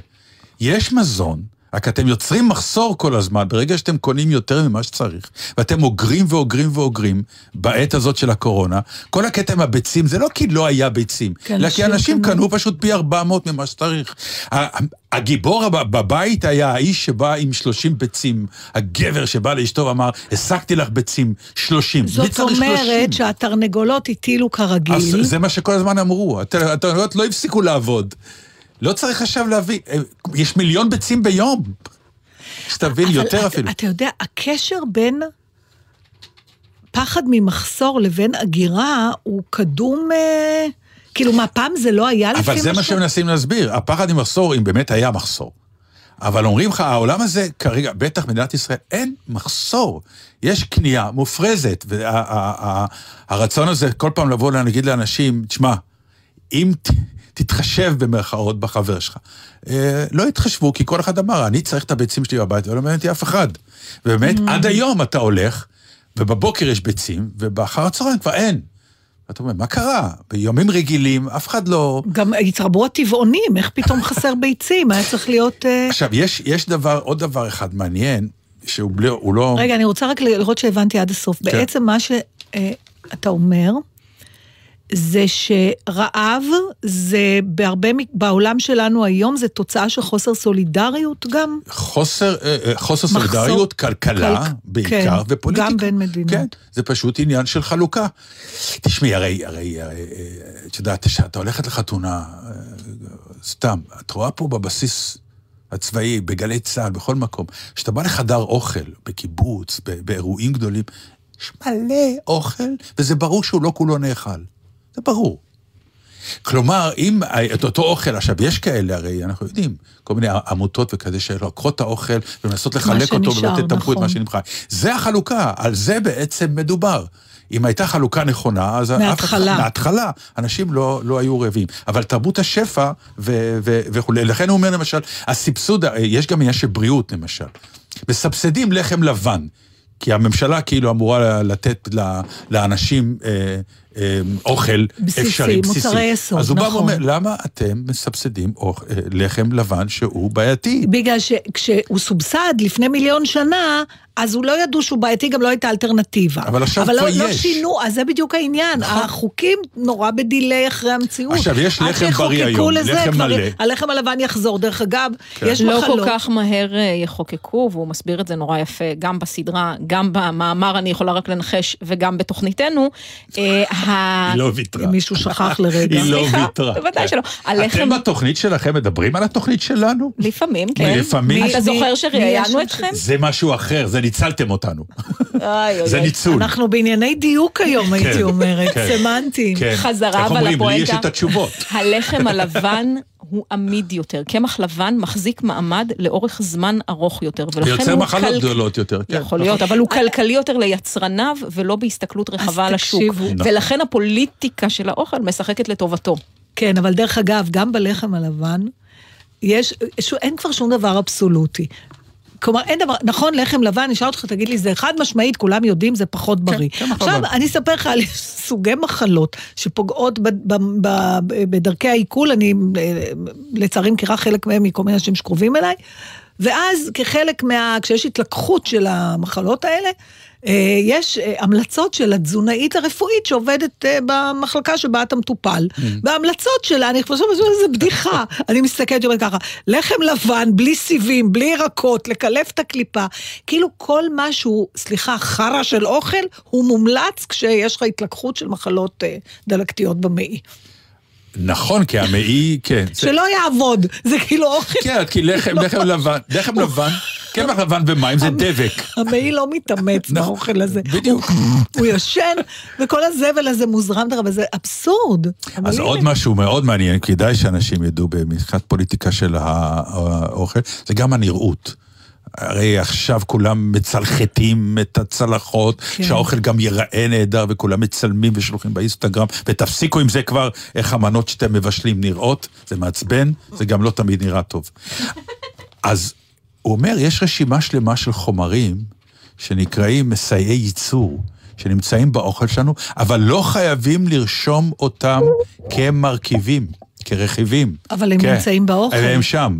[SPEAKER 3] יש מזון, רק אתם יוצרים מחסור כל הזמן, ברגע שאתם קונים יותר ממה שצריך, ואתם אוגרים ואוגרים ואוגרים בעת הזאת של הקורונה, כל הקטע עם הביצים זה לא כי לא היה ביצים, אלא כי אנשים קנו קנו פשוט פי 400 ממה שצריך. הגיבור בבית היה האיש שבא עם 30 ביצים, הגבר שבא לאשתו ואמר, השגתי לך ביצים 30,
[SPEAKER 4] זאת אומרת שהתרנגולות הטילו כרגיל. אז
[SPEAKER 3] זה מה שכל הזמן אמרו, התרנגולות לא הפסיקו לעבוד. לא צריך עכשיו להביא, אה, יש מיליון ביצים ביום. שתבין, יותר
[SPEAKER 4] את,
[SPEAKER 3] אפילו.
[SPEAKER 4] אתה יודע, הקשר בין פחד ממחסור לבין הגירה הוא קדום... אה, כאילו, מה, פעם זה לא היה לפי
[SPEAKER 3] משהו? אבל זה מה שמנסים להסביר. הפחד ממחסור, אם באמת היה מחסור. אבל אומרים לך, העולם הזה כרגע, בטח מדינת ישראל, אין מחסור. יש קנייה מופרזת, והרצון הזה כל פעם לבוא להגיד לאנשים, תשמע, אם תתחשב במרכאות בחבר שלך. אה, לא התחשבו, כי כל אחד אמר, אני צריך את הביצים שלי בבית, ולא מעניין אותי אף אחד. ובאמת, mm. עד היום אתה הולך, ובבוקר יש ביצים, ובאחר הצהריים כבר אין. אתה אומר, מה קרה? ביומים רגילים, אף אחד לא...
[SPEAKER 4] גם התרבו הטבעונים, איך פתאום חסר ביצים? היה צריך להיות...
[SPEAKER 3] אה, עכשיו, יש, יש דבר, עוד דבר אחד מעניין, שהוא בלי, לא...
[SPEAKER 4] רגע, אני רוצה רק לראות שהבנתי עד הסוף. כן. בעצם מה שאתה אה, אומר, זה שרעב זה בהרבה, בעולם שלנו היום זה תוצאה של חוסר סולידריות גם.
[SPEAKER 3] חוסר, אה, אה, חוסר מחסור, סולידריות, כלכלה כל, בעיקר, כן, ופוליטיקה.
[SPEAKER 4] גם בין מדינות. כן,
[SPEAKER 3] זה פשוט עניין של חלוקה. תשמעי, הרי, הרי, הרי, אה, את יודעת, כשאתה הולכת לחתונה, סתם, את רואה פה בבסיס הצבאי, בגלי צה"ל, בכל מקום, כשאתה בא לחדר אוכל, בקיבוץ, באירועים גדולים, יש מלא אוכל, וזה ברור שהוא לא כולו נאכל. זה ברור. כלומר, אם את אותו אוכל, עכשיו, יש כאלה, הרי אנחנו יודעים, כל מיני עמותות וכזה שלוקחות את האוכל ומנסות לחלק אותו ולתת תמכו את מה נכון. שנמחק. זה החלוקה, על זה בעצם מדובר. אם הייתה חלוקה נכונה, אז...
[SPEAKER 4] מההתחלה.
[SPEAKER 3] אף, מההתחלה, אנשים לא, לא היו רעבים. אבל תרבות השפע וכולי, לכן הוא אומר למשל, הסבסוד, יש גם עניין של בריאות למשל. מסבסדים לחם לבן, כי הממשלה כאילו אמורה לתת לאנשים אה, אוכל
[SPEAKER 4] בסיסי,
[SPEAKER 3] אפשרי,
[SPEAKER 4] בסיסי. מוצרי יסוד,
[SPEAKER 3] אז הוא נכון. בא ואומר, למה אתם מסבסדים אוכ... אה, לחם לבן שהוא בעייתי?
[SPEAKER 4] בגלל שכשהוא סובסד לפני מיליון שנה, אז הוא לא ידעו שהוא בעייתי, גם לא הייתה אלטרנטיבה.
[SPEAKER 3] אבל עכשיו כבר לא,
[SPEAKER 4] יש. אבל לא שינו, אז זה בדיוק העניין. נכון. החוקים נורא בדיליי אחרי המציאות.
[SPEAKER 3] עכשיו, יש לחם בריא היום, לזה, לחם מלא.
[SPEAKER 4] הלחם הלבן יחזור. דרך אגב, כן. יש
[SPEAKER 5] לא
[SPEAKER 4] מחלות.
[SPEAKER 5] לא כל כך מהר אה, יחוקקו, והוא מסביר את זה נורא יפה, גם בסדרה, גם במאמר, אני יכולה רק לנחש, וגם בתוכניתנו. ה-
[SPEAKER 3] היא לא ויתרה.
[SPEAKER 4] מישהו שכח לרגע.
[SPEAKER 3] היא לא ויתרה.
[SPEAKER 5] בוודאי שלא. הלחם-
[SPEAKER 3] אתם בתוכנית שלכם מדברים על התוכנית שלנו?
[SPEAKER 5] לפעמים, כן.
[SPEAKER 3] לפעמים.
[SPEAKER 5] אתה זוכר שראיינו אתכם?
[SPEAKER 3] זה משהו אחר, זה ניצלתם אותנו. זה. ניצול.
[SPEAKER 4] אנחנו בענייני דיוק היום, הייתי אומרת,
[SPEAKER 3] כן.
[SPEAKER 4] סמנטיים.
[SPEAKER 3] כן.
[SPEAKER 5] חזרה,
[SPEAKER 3] איך
[SPEAKER 5] אבל
[SPEAKER 3] אומרים? לי יש. את התשובות.
[SPEAKER 5] הלחם הלבן הוא עמיד יותר. קמח לבן מחזיק מעמד לאורך זמן ארוך יותר. ולכן הוא
[SPEAKER 3] מחלות
[SPEAKER 5] כל-
[SPEAKER 3] גדולות יותר. כן.
[SPEAKER 5] יכול להיות, אבל הוא כלכלי יותר ליצרניו, ולא בהסתכלות רחבה על השוק.
[SPEAKER 4] תקשיבו.
[SPEAKER 3] נכון.
[SPEAKER 5] ולכן הפוליטיקה של האוכל משחקת לטובתו.
[SPEAKER 4] כן, אבל דרך אגב, גם בלחם הלבן, יש, ש- אין כבר שום דבר אבסולוטי. כלומר, אין דבר, נכון, לחם לבן, אני אשאל אותך, תגיד לי, זה חד משמעית, כולם יודעים, זה פחות בריא.
[SPEAKER 3] כן,
[SPEAKER 4] עכשיו. אני אספר לך על סוגי מחלות שפוגעות ב, ב, ב, בדרכי העיכול, אני לצערי מכירה חלק מהם מכל מיני אנשים שקרובים אליי, ואז כחלק מה... כשיש התלקחות של המחלות האלה, יש אה, המלצות של התזונאית הרפואית שעובדת אה, במחלקה שבה אתה מטופל. וההמלצות שלה, אני חושבת שזה בדיחה. אני מסתכלת ואומרת ככה, לחם לבן, בלי סיבים, בלי ירקות, לקלף את הקליפה. כאילו כל משהו, סליחה, חרא של אוכל, הוא מומלץ כשיש לך התלקחות של מחלות אה, דלקתיות במעי.
[SPEAKER 3] נכון, כי המעי, כן. זה-
[SPEAKER 4] שלא יעבוד, זה כאילו אוכל,
[SPEAKER 3] כן, כי לחם, לחם לבן, לחם לבן, קמח לבן ומים זה דבק.
[SPEAKER 4] המעי לא מתאמץ
[SPEAKER 3] נכון,
[SPEAKER 4] באוכל הזה.
[SPEAKER 3] בדיוק.
[SPEAKER 4] הוא ישן, וכל הזבל הזה מוזרם דרך, וזה אבסורד.
[SPEAKER 3] אז עוד משהו מאוד מעניין, כדאי שאנשים ידעו מבחינת פוליטיקה של האוכל, זה גם הנראות. הרי עכשיו כולם מצלחתים את הצלחות,
[SPEAKER 4] כן.
[SPEAKER 3] שהאוכל גם ייראה נהדר, וכולם מצלמים ושולחים באינסטגרם, ותפסיקו עם זה כבר, איך המנות שאתם מבשלים נראות, זה מעצבן, זה גם לא תמיד נראה טוב. אז הוא אומר, יש רשימה שלמה של חומרים שנקראים מסייעי ייצור, שנמצאים באוכל שלנו, אבל לא חייבים לרשום אותם כמרכיבים, כרכיבים.
[SPEAKER 4] אבל הם
[SPEAKER 3] כן.
[SPEAKER 4] נמצאים באוכל.
[SPEAKER 3] הם שם.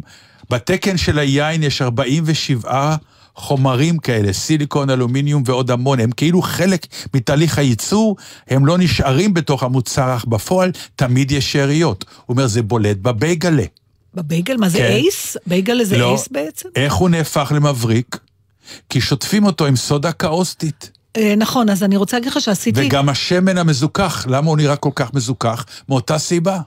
[SPEAKER 3] בתקן של היין יש 47 חומרים כאלה, סיליקון, אלומיניום ועוד המון, הם כאילו חלק מתהליך הייצור, הם לא נשארים בתוך המוצר, אך בפועל תמיד יש שאריות. הוא אומר, זה בולט בבייגלה.
[SPEAKER 4] בבייגל, מה זה
[SPEAKER 3] כן.
[SPEAKER 4] אייס? בייגל זה
[SPEAKER 3] לא.
[SPEAKER 4] אייס בעצם?
[SPEAKER 3] איך הוא נהפך למבריק? כי שוטפים אותו עם סודה קאוסטית.
[SPEAKER 4] אה, נכון, אז אני רוצה להגיד לך שעשיתי...
[SPEAKER 3] וגם השמן המזוכח, למה הוא נראה כל כך מזוכח? מאותה סיבה.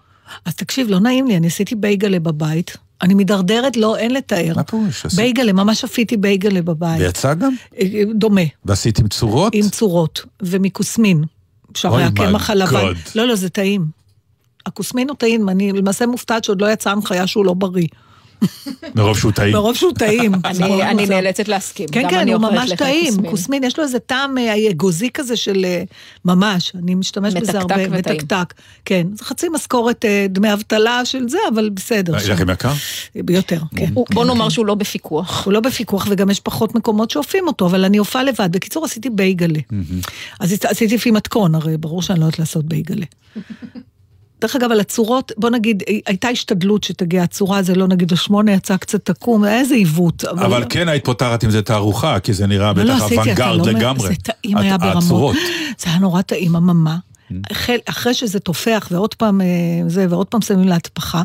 [SPEAKER 4] אז תקשיב, לא נעים לי, אני עשיתי בייגלה בבית. אני מידרדרת, לא, אין לתאר.
[SPEAKER 3] מה פירוש?
[SPEAKER 4] בייגלה, ממש אפיתי בייגלה בבית.
[SPEAKER 3] ויצא גם?
[SPEAKER 4] אה, דומה,
[SPEAKER 3] ועשיתם צורות?
[SPEAKER 4] עם צורות, ומכוסמין. שהרי
[SPEAKER 3] אוי,
[SPEAKER 4] הקמח הלבן. לא, לא, זה טעים. הכוסמין הוא טעים, אני למעשה מופתעת שעוד לא יצאה הנחיה שהוא לא בריא.
[SPEAKER 3] מרוב שהוא טעים.
[SPEAKER 4] מרוב שהוא טעים.
[SPEAKER 5] אני. נאלצת להסכים.
[SPEAKER 4] כן, כן, הוא ממש טעים.
[SPEAKER 5] כוסמין.
[SPEAKER 4] יש לו איזה טעם אה, אגוזי כזה של אה, ממש, אני משתמשת בזה
[SPEAKER 5] מתקתק
[SPEAKER 4] הרבה.
[SPEAKER 5] וטעים.
[SPEAKER 4] מתקתק. כן, זה חצי משכורת אה, דמי אבטלה של זה, אבל בסדר.
[SPEAKER 3] יש לכם יקר?
[SPEAKER 4] ביותר, כן.
[SPEAKER 5] הוא- בוא נאמר שהוא לא בפיקוח.
[SPEAKER 4] הוא לא בפיקוח וגם יש פחות מקומות שאופים אותו, אבל אני הופעה לבד. בקיצור, עשיתי בייגלה. אז עש- עשיתי לפי מתכון, הרי ברור שאני לא יודעת לעשות בייגלה. דרך אגב, על הצורות, בוא נגיד, הייתה השתדלות שתגיע הצורה, זה לא נגיד השמונה יצא קצת עקום, היה איזה עיוות.
[SPEAKER 3] אבל כן היית פותחת עם זה תערוכה, כי זה נראה
[SPEAKER 4] לא, לא,
[SPEAKER 3] בטח אוונגרד
[SPEAKER 4] לא
[SPEAKER 3] לגמרי.
[SPEAKER 4] זה טעים היה ברמות. זה היה נורא טעים, אממה. אחרי- שזה תופח ועוד פעם אה, זה, ועוד פעם שמים להטפחה,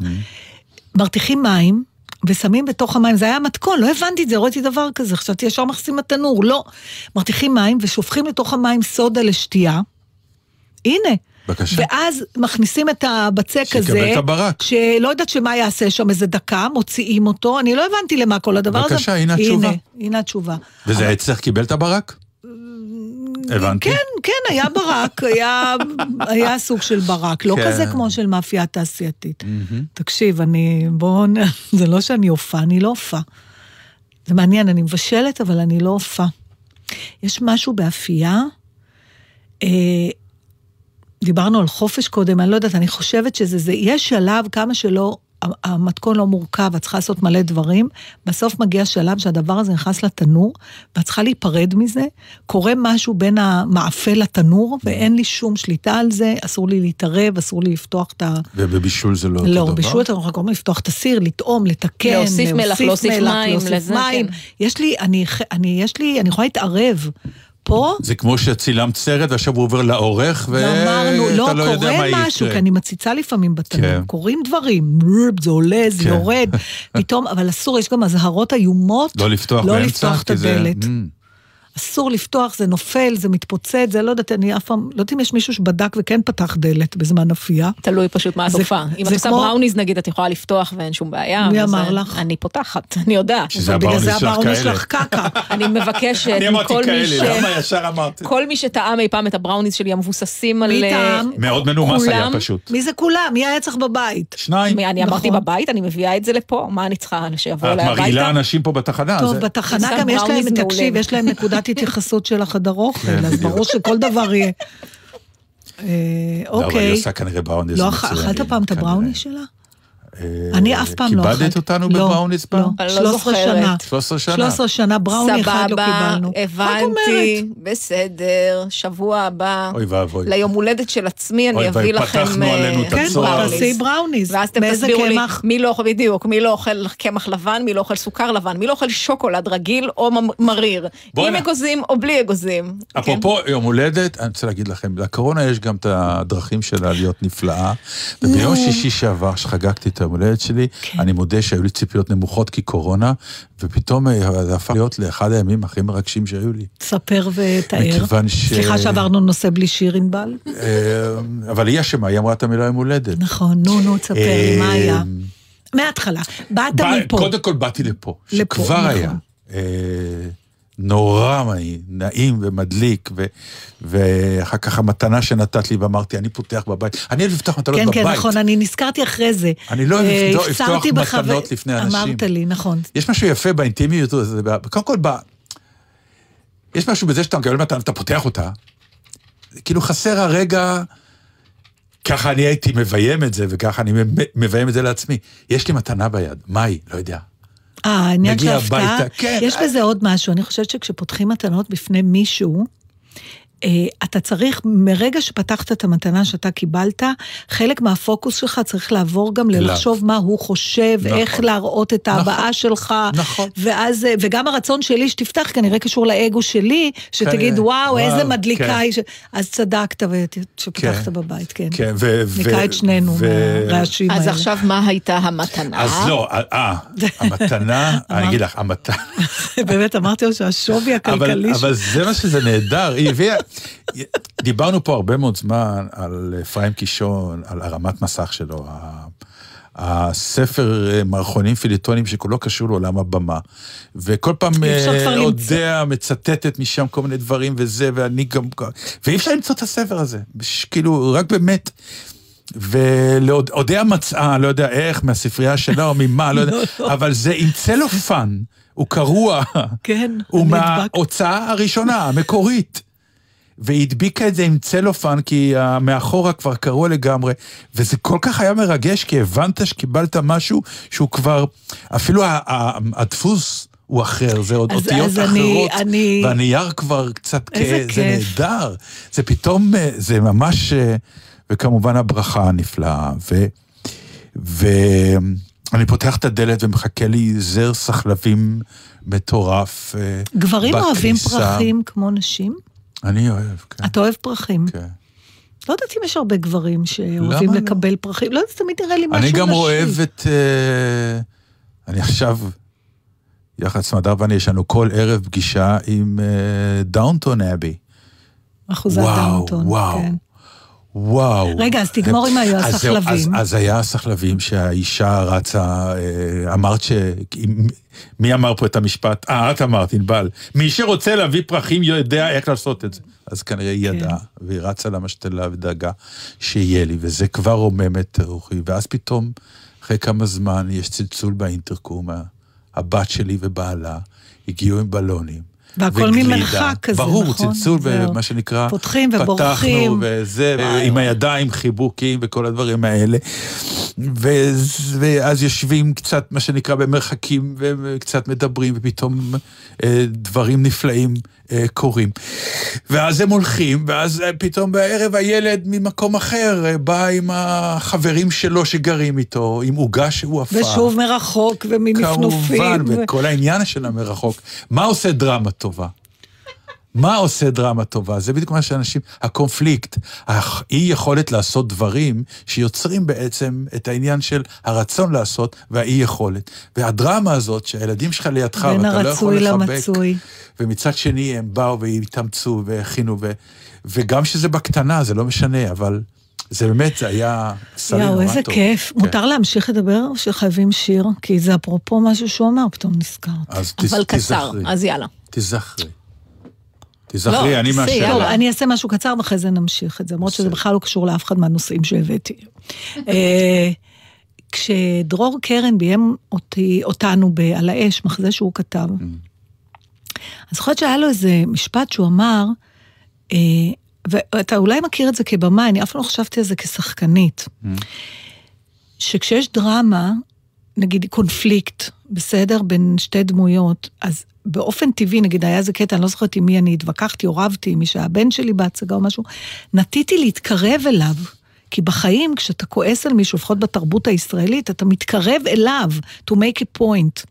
[SPEAKER 4] מרתיחים מים. ושמים בתוך המים, זה היה מתכון, לא הבנתי את זה, ראיתי דבר כזה, חשבתי ישר מכניסים בתנור, לא. מרתיחים מים ושופכים לתוך המים סודה לשתייה. הנה.
[SPEAKER 3] בבקשה.
[SPEAKER 4] ואז מכניסים את הבצק
[SPEAKER 3] שיקבל
[SPEAKER 4] הזה,
[SPEAKER 3] את הברק.
[SPEAKER 4] שלא יודעת שמה יעשה שם איזה דקה, מוציאים אותו, אני לא הבנתי למה כל הדבר הזה.
[SPEAKER 3] בבקשה, הנה התשובה.
[SPEAKER 4] הנה, הנה התשובה.
[SPEAKER 3] וזה אצלך קיבל את הברק? הבנתי.
[SPEAKER 4] כן, כן, היה ברק, היה, היה סוג של ברק, לא
[SPEAKER 3] כן.
[SPEAKER 4] כזה כמו של מאפייה תעשייתית. תקשיב, אני, בואו, זה לא שאני הופעה, אני לא הופעה. זה מעניין, אני מבשלת, אבל אני לא הופעה. יש משהו באפייה, אה, דיברנו על חופש קודם, אני לא יודעת, אני חושבת שזה זה, יש שלב, כמה שלא, המתכון לא מורכב, את צריכה לעשות מלא דברים, בסוף מגיע שלב שהדבר הזה נכנס לתנור, ואת צריכה להיפרד מזה, קורה משהו בין המאפה לתנור, ואין לי שום שליטה על זה, אסור לי להתערב, אסור לי לפתוח את ה...
[SPEAKER 3] ובבישול זה לא אותו
[SPEAKER 4] לא,
[SPEAKER 3] דבר?
[SPEAKER 4] בישול אתה יכול גם לפתוח את הסיר, לטעום, לתקן,
[SPEAKER 5] להוסיף מלח, להוסיף מים,
[SPEAKER 4] להוסיף
[SPEAKER 5] לזה,
[SPEAKER 4] מים.
[SPEAKER 5] כן.
[SPEAKER 4] יש לי, אני, אני, יש לי, אני יכולה להתערב. פה,
[SPEAKER 3] זה כמו שצילמת סרט ועכשיו הוא עובר לעורך,
[SPEAKER 4] ואמרנו,
[SPEAKER 3] ואתה
[SPEAKER 4] לא,
[SPEAKER 3] לא יודע מה
[SPEAKER 4] קורה משהו,
[SPEAKER 3] יקרה.
[SPEAKER 4] כי אני מציצה לפעמים בתנור,
[SPEAKER 3] כן.
[SPEAKER 4] קורים דברים, זה עולה, זה
[SPEAKER 3] כן.
[SPEAKER 4] יורד, פתאום, אבל אסור, יש גם אזהרות איומות,
[SPEAKER 3] לא לפתוח
[SPEAKER 4] לא
[SPEAKER 3] באמצע,
[SPEAKER 4] לפתוח את
[SPEAKER 3] כי זה-
[SPEAKER 4] הדלת.
[SPEAKER 3] Mm.
[SPEAKER 4] אסור לפתוח, זה נופל, זה מתפוצץ, זה לא יודעת, אני אף פעם, לא יודעת אם יש מישהו שבדק וכן פתח דלת בזמן אפייה.
[SPEAKER 5] תלוי פשוט מה
[SPEAKER 4] זה-
[SPEAKER 5] התופעה. אם
[SPEAKER 4] זה
[SPEAKER 5] את עושה
[SPEAKER 4] כמו-
[SPEAKER 5] בראוניז נגיד, את יכולה לפתוח ואין שום בעיה.
[SPEAKER 4] מי אמר לך?
[SPEAKER 5] אני פותחת, אני יודעת.
[SPEAKER 3] שזה
[SPEAKER 4] אבל בגלל
[SPEAKER 3] הבראוניס
[SPEAKER 4] זה
[SPEAKER 3] שלך
[SPEAKER 4] הבראוניס
[SPEAKER 3] כאלה.
[SPEAKER 4] שלך קקה.
[SPEAKER 5] אני מבקשת
[SPEAKER 3] אני אמרתי
[SPEAKER 5] מכל מי ש...
[SPEAKER 3] כאלה, למה ישר אמרת?
[SPEAKER 5] כל מי שטעם אי פעם את הבראוניז שלי המבוססים על...
[SPEAKER 4] מי
[SPEAKER 5] אה,
[SPEAKER 4] טעם?
[SPEAKER 3] מאוד מנומס היה פשוט.
[SPEAKER 4] מי זה כולם? מי היה צריך בבית?
[SPEAKER 3] שניים.
[SPEAKER 5] מי- אני אמרתי
[SPEAKER 4] נכון.
[SPEAKER 5] בבית, אני מביאה את זה לפה, מה אני צריכה, שיבואו
[SPEAKER 3] את
[SPEAKER 5] אליי
[SPEAKER 3] מרעילה
[SPEAKER 5] הביתה?
[SPEAKER 3] אנשים פה בתחנה.
[SPEAKER 4] טוב,
[SPEAKER 3] זה-
[SPEAKER 4] בתחנה
[SPEAKER 5] זה
[SPEAKER 4] גם יש
[SPEAKER 5] בראוניז
[SPEAKER 4] להם,
[SPEAKER 5] מעולה.
[SPEAKER 4] תקשיב, יש להם נקודת התייחסות של החדר אוכל, אז ברור שכל דבר יהיה. אה,
[SPEAKER 3] לא, אבל היא
[SPEAKER 4] אוקיי.
[SPEAKER 3] עושה כנראה בראוניס
[SPEAKER 4] לא, אכלת פעם את
[SPEAKER 3] כנראה.
[SPEAKER 4] הבראוניס שלה?
[SPEAKER 3] אה,
[SPEAKER 4] אני אף פעם לא אכלתי.
[SPEAKER 3] כיבדת אותנו
[SPEAKER 4] לא,
[SPEAKER 3] בבראוניס פעם?
[SPEAKER 4] לא,
[SPEAKER 5] אני לא
[SPEAKER 4] 13
[SPEAKER 5] זוכרת.
[SPEAKER 4] שנה.
[SPEAKER 3] 13 שנה.
[SPEAKER 4] 13 שנה, בראוני אחד לא קיבלנו.
[SPEAKER 5] סבבה. הבנתי, בסדר, שבוע הבא.
[SPEAKER 3] אוי ואבוי.
[SPEAKER 5] ליום הולדת של עצמי אני
[SPEAKER 3] אוי
[SPEAKER 5] אביא
[SPEAKER 3] ואבוי,
[SPEAKER 5] לכם...
[SPEAKER 3] פתחנו
[SPEAKER 5] אה,
[SPEAKER 3] עלינו את
[SPEAKER 4] כן,
[SPEAKER 3] הצוהר.
[SPEAKER 4] תעשי בראוניס.
[SPEAKER 5] ואז אתם תסבירו לי? מי לא אוכל, בדיוק, מי לא אוכל קמח לבן, מי לא אוכל סוכר לבן, מי לא אוכל שוקולד רגיל או מריר. עם אגוזים או בלי אגוזים. כן?
[SPEAKER 3] אפרופו יום הולדת, אני רוצה להגיד לכם, לקורונה יש גם את הדרכים שלה להיות נפלאה. וביום שישי שעבר, שחגגתי את היום הולדת שלי,
[SPEAKER 4] כן.
[SPEAKER 3] אני מודה שהיו לי ציפיות נמוכות כי קורונה, ופתאום אה, זה הפך להיות לאחד הימים הכי מרגשים שהיו לי.
[SPEAKER 4] תספר ותאר.
[SPEAKER 3] מכיוון ש-
[SPEAKER 4] סליחה שעברנו נושא בלי שיר ענבל.
[SPEAKER 3] אה, אבל היא אשמה, היא אמרה את המילה יום הולדת.
[SPEAKER 4] נכון, נו, נו, תספר לי, מה היה?
[SPEAKER 3] אה,
[SPEAKER 4] מההתחלה. באת
[SPEAKER 3] בא-
[SPEAKER 4] מפה.
[SPEAKER 3] קודם כל באתי לפה,
[SPEAKER 4] לפה,
[SPEAKER 3] שכבר
[SPEAKER 4] נכון.
[SPEAKER 3] היה. נורא נעים, נעים ומדליק, ו- ואחר כך המתנה שנתת לי ואמרתי, אני פותח בבית. אני אוהב לפתוח מתנות
[SPEAKER 4] כן,
[SPEAKER 3] בבית.
[SPEAKER 4] כן, נכון, אני נזכרתי אחרי זה.
[SPEAKER 3] אני לא אוהב
[SPEAKER 4] אה,
[SPEAKER 3] לפתוח-
[SPEAKER 4] בך
[SPEAKER 3] מתנות לפני אנשים.
[SPEAKER 4] אמרת לי, נכון.
[SPEAKER 3] יש משהו יפה באינטימיות הזאת, קודם כל, ב... יש משהו בזה שאתה מקבל מתנה ואתה פותח אותה, כאילו חסר הרגע, ככה אני הייתי מביים את זה, וככה אני מביים את זה לעצמי. יש לי מתנה ביד, מה היא? לא יודע.
[SPEAKER 4] אה, העניין של
[SPEAKER 3] מגיע
[SPEAKER 4] ההפתעה,
[SPEAKER 3] כן.
[SPEAKER 4] יש בזה עוד משהו, אני חושבת שכשפותחים מתנות בפני מישהו, אה, אתה צריך, מרגע שפתחת את המתנה שאתה קיבלת, חלק מהפוקוס שלך צריך לעבור גם. ללחשוב מה הוא חושב,
[SPEAKER 3] נכון.
[SPEAKER 4] איך להראות את ההבעה שלך.
[SPEAKER 3] נכון.
[SPEAKER 4] ואז, אה, וגם הרצון שלי שתפתח כנראה קשור לאגו שלי, שתגיד. וואו,
[SPEAKER 3] וואו,
[SPEAKER 4] איזה מדליקה
[SPEAKER 3] כן.
[SPEAKER 4] היא. ש-" אז צדקת שפתחת
[SPEAKER 3] כן.
[SPEAKER 4] בבית, כן.
[SPEAKER 3] כן, ו...
[SPEAKER 4] ניקה את שנינו מהרעשים האלה.
[SPEAKER 5] אז עכשיו מה הייתה המתנה?
[SPEAKER 3] אז לא, אה, המתנה, אני אגיד לך, המתנה,
[SPEAKER 4] באמת, אמרתי לו שהשווי הכלכלי
[SPEAKER 3] אבל זה מה שזה נהדר, היא הביאה, דיברנו פה הרבה מאוד זמן על אפרים קישון, על הרמת מסך שלו, הספר אה, מערכונים פיליטונים שכולו קשור לעולם הבמה. וכל פעם
[SPEAKER 4] אפשר
[SPEAKER 3] אה, מצטטת משם כל מיני דברים וזה, ואני גם... ואי אפשר למצוא את הספר הזה, כאילו, רק באמת. ולאודיה מצאה, לא יודע איך, מהספרייה שלה או ממה, לא יודע, אבל זה עם צלופן, הוא קרוע.
[SPEAKER 4] כן,
[SPEAKER 3] הוא. מההוצאה הראשונה, המקורית. והיא הדביקה את זה עם צלופן, כי ה- מאחורה כבר קרוע לגמרי, וזה כל כך היה מרגש, כי הבנת שקיבלת משהו שהוא כבר, אפילו הדפוס הוא אחר, זה עוד
[SPEAKER 4] אז-
[SPEAKER 3] אותיות
[SPEAKER 4] אז אני-
[SPEAKER 3] אחרות,
[SPEAKER 4] אני-
[SPEAKER 3] והנייר כבר קצת, כ- זה
[SPEAKER 4] כיף.
[SPEAKER 3] נהדר, זה פתאום, אה, זה ממש, אה, וכמובן הברכה הנפלאה, ו... ואני פותח את הדלת ומחכה לי זר סחלבים מטורף. אה,
[SPEAKER 4] גברים אוהבים
[SPEAKER 3] בכניסה.
[SPEAKER 4] פרחים כמו נשים?
[SPEAKER 3] אני אוהב, כן.
[SPEAKER 4] אתה אוהב פרחים?
[SPEAKER 3] כן.
[SPEAKER 4] לא יודעת אם יש הרבה גברים שאוהבים
[SPEAKER 3] לא?
[SPEAKER 4] לקבל פרחים. לא יודעת, תמיד נראה לי משהו
[SPEAKER 3] אני
[SPEAKER 4] נשי.
[SPEAKER 3] גם אוהב את... אה, אני עכשיו, יחד סמדר ואני, יש לנו כל ערב פגישה עם אה, דאונטון אבי.
[SPEAKER 4] אחוזת
[SPEAKER 3] וואו,
[SPEAKER 4] דאונטון.
[SPEAKER 3] וואו.
[SPEAKER 4] כן.
[SPEAKER 3] וואו.
[SPEAKER 4] רגע, אז תגמור עם היו
[SPEAKER 3] אז
[SPEAKER 4] הסחלבים.
[SPEAKER 3] אז, אז היה הסחלבים שהאישה רצה, אה, אמרת ש... מי אמר פה את המשפט? אה, את אמרת, ענבל. מי שרוצה להביא פרחים יודע איך לעשות את זה. אז כנראה היא
[SPEAKER 4] כן.
[SPEAKER 3] ידעה, והיא רצה למשתלה ודאגה שיהיה לי, וזה כבר רומם את רוחי. ואז פתאום, אחרי כמה זמן, יש צלצול באינטרקום, הבת שלי ובעלה הגיעו עם בלונים.
[SPEAKER 4] והכל. ממרחק כזה,
[SPEAKER 3] ברור,
[SPEAKER 4] נכון?
[SPEAKER 3] צלצול,
[SPEAKER 4] זהו.
[SPEAKER 3] ומה שנקרא,
[SPEAKER 4] פותחים ובורחים.
[SPEAKER 3] פתחנו וזה, עם הידיים, חיבוקים וכל הדברים האלה. ו- ואז יושבים קצת, מה שנקרא, במרחקים, וקצת מדברים, ופתאום אה, דברים נפלאים אה, קורים. ואז הם הולכים, ואז אה, פתאום בערב הילד ממקום אחר אה, בא עם החברים שלו שגרים איתו, עם עוגה שהוא הפך.
[SPEAKER 4] ושוב מרחוק ומנפנופים.
[SPEAKER 3] כמובן,
[SPEAKER 4] ו-
[SPEAKER 3] וכל העניין של המרחוק. מה עושה דרמה טובה? מה עושה דרמה טובה? זה בדיוק מה שאנשים, הקונפליקט, האי יכולת לעשות דברים שיוצרים בעצם את העניין של הרצון לעשות והאי יכולת. והדרמה הזאת, שהילדים שלך לידך ואתה לא יכול לחבק. בין הרצוי למצוי. ומצד שני הם באו והתאמצו והכינו, ו, וגם שזה בקטנה, זה לא משנה, אבל זה באמת, זה היה סלי נורא טוב.
[SPEAKER 4] יואו, איזה כיף. כן. מותר להמשיך לדבר או שחייבים שיר? כי זה אפרופו משהו שהוא אמר, פתאום נזכרת.
[SPEAKER 5] אז אבל קצר, אז יאללה.
[SPEAKER 3] תיזכרי. תיזכרי, לא, אני מאשר.
[SPEAKER 4] טוב, אני אעשה משהו קצר ואחרי זה נמשיך את זה, למרות שזה בכלל לא קשור לאף אחד מהנושאים שהבאתי. אה, כשדרור קרן ביים אותי, אותנו על האש, מחזה שהוא כתב, mm. אז זוכרת שהיה לו איזה משפט שהוא אמר, אה, ואתה אולי מכיר את זה כבמה, אני אף פעם לא חשבתי על זה כשחקנית, mm. שכשיש דרמה, נגיד קונפליקט, בסדר? בין שתי דמויות, אז באופן טבעי, נגיד היה איזה קטע, אני לא זוכרת עם מי אני התווכחתי או רבתי, עם מי שהיה בן שלי בהצגה או משהו, נטיתי להתקרב אליו. כי בחיים, כשאתה כועס על מישהו, לפחות בתרבות הישראלית, אתה מתקרב אליו, to make a point.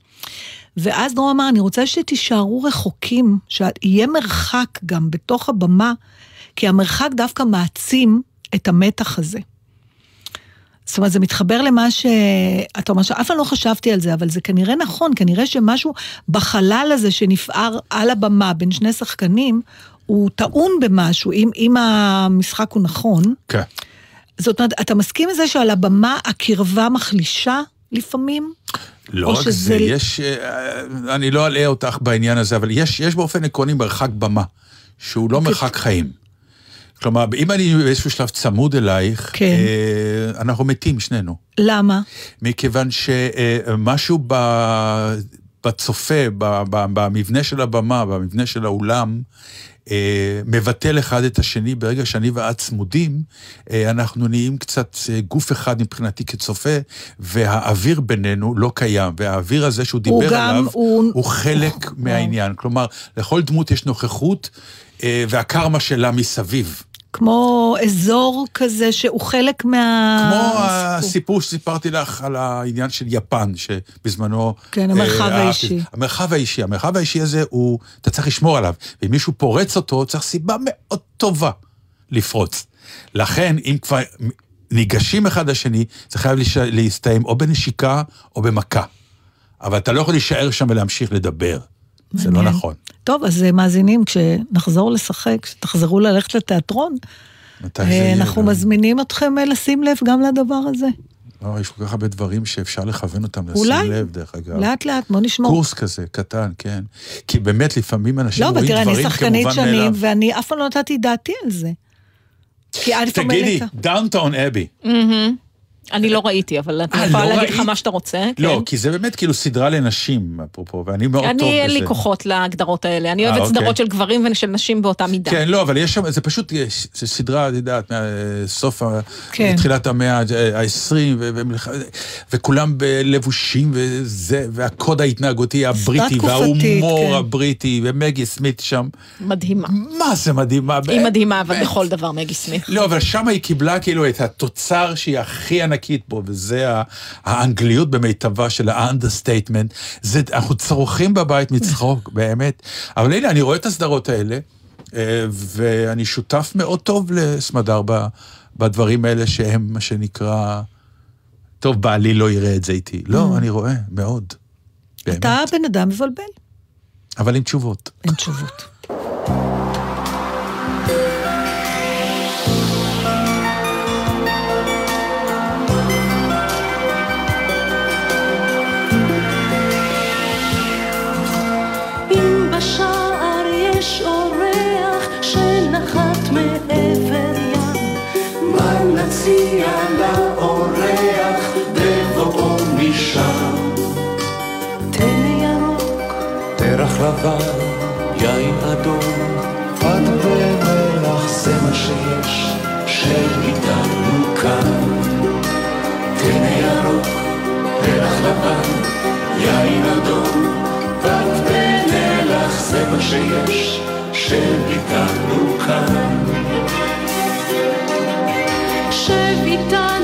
[SPEAKER 4] ואז דרור אמר, אני רוצה שתישארו רחוקים, שיהיה מרחק גם בתוך הבמה, כי המרחק דווקא מעצים את המתח הזה. זאת אומרת, זה מתחבר למה שאתה אומר, שאף פעם לא חשבתי על זה, אבל זה כנראה נכון, כנראה שמשהו בחלל הזה שנפער על הבמה בין שני שחקנים, הוא טעון במשהו, אם, אם המשחק הוא נכון.
[SPEAKER 3] כן.
[SPEAKER 4] זאת אומרת, אתה מסכים לזה שעל הבמה הקרבה מחלישה לפעמים?
[SPEAKER 3] לא רק שזה... זה, יש, אה, אני לא אלאה אותך בעניין הזה, אבל יש, יש באופן עקרוני מרחק במה, שהוא לא. אוקיי. מרחק חיים. כלומר, אם אני באיזשהו שלב צמוד אלייך, כן. אה, אנחנו מתים שנינו.
[SPEAKER 4] למה?
[SPEAKER 3] מכיוון שמשהו ב... בצופה, במבנה של הבמה, במבנה של האולם, אה, מבטל אחד את השני, ברגע שאני ואת צמודים, אה, אנחנו נהיים קצת גוף אחד מבחינתי כצופה, והאוויר בינינו לא קיים, והאוויר הזה שהוא דיבר גם, עליו, הוא, הוא חלק הוא... מהעניין. כלומר, לכל דמות יש נוכחות. והקרמה שלה מסביב.
[SPEAKER 4] כמו אזור כזה שהוא חלק מה...
[SPEAKER 3] כמו הסיפור שסיפרתי לך על העניין של יפן, שבזמנו...
[SPEAKER 4] כן, המרחב אה, האישי.
[SPEAKER 3] המרחב האישי. המרחב האישי הזה, הוא, אתה צריך לשמור עליו. ואם מישהו פורץ אותו, צריך סיבה מאוד טובה לפרוץ. לכן, אם כבר ניגשים אחד לשני, זה חייב להסתיים או בנשיקה או במכה. אבל אתה לא יכול להישאר שם ולהמשיך לדבר. זה לא נכון.
[SPEAKER 4] טוב, אז אה, מאזינים, כשנחזור לשחק, כשתחזרו ללכת לתיאטרון, אה, אנחנו מזמינים אתכם אה, לשים לב גם לדבר הזה.
[SPEAKER 3] לא, יש כל כך הרבה דברים שאפשר לכוון אותם, לשים אולי, לב, דרך אגב.
[SPEAKER 4] לאט לאט, בוא נשמור.
[SPEAKER 3] קורס כזה, קטן, כן. כי באמת, לפעמים אנשים לא, רואים דברים כמובן מאליו. לא, אבל תראה, אני שחקנית שנים,
[SPEAKER 4] ואני אף פעם לא נתתי דעתי על זה.
[SPEAKER 3] תגידי, Downton Abbey.
[SPEAKER 5] אני לא ראיתי, אבל אני אה, יכולה לא להגיד לך מה שאתה רוצה.
[SPEAKER 3] לא, כן. כי זה באמת כאילו סדרה לנשים, אפרופו, ואני מאוד טוב בזה.
[SPEAKER 5] אני, אין לי כוחות להגדרות האלה. אני אוהבת אה, סדרות אוקיי. של גברים ושל נשים באותה מידה.
[SPEAKER 3] כן, לא, אבל יש שם, זה פשוט, זה סדרה, את יודעת, מסוף, כן. מתחילת המאה ה-20, וכולם בלבושים, וזה, והקוד ההתנהגותי הבריטי, וההומור כן. הבריטי, ומגי סמית שם.
[SPEAKER 5] מדהימה.
[SPEAKER 3] מה זה מדהימה?
[SPEAKER 5] היא מדהימה, אבל בכל דבר, מגי סמית.
[SPEAKER 3] לא, אבל שם היא קיבלה כאילו את התוצר שהיא הכי ענקית פה, וזה האנגליות במיטבה של ה understatement. אנחנו צורחים בבית מצחוק, באמת. אבל הנה, אני רואה את הסדרות האלה, אה, ואני שותף מאוד טוב לסמדר בדברים האלה שהם מה שנקרא, טוב, בעלי לא יראה את זה איתי. לא, mm. אני רואה, מאוד.
[SPEAKER 4] באמת. אתה בן אדם מבלבל.
[SPEAKER 3] אבל עם תשובות.
[SPEAKER 4] עם תשובות.
[SPEAKER 7] לבן, יין אדום, פת ומלח זה מה שיש, שאיתנו כאן. טנא ירוק, פרח לבן, יין אדום, פת ומלח זה מה שיש, שאיתנו כאן.
[SPEAKER 6] שב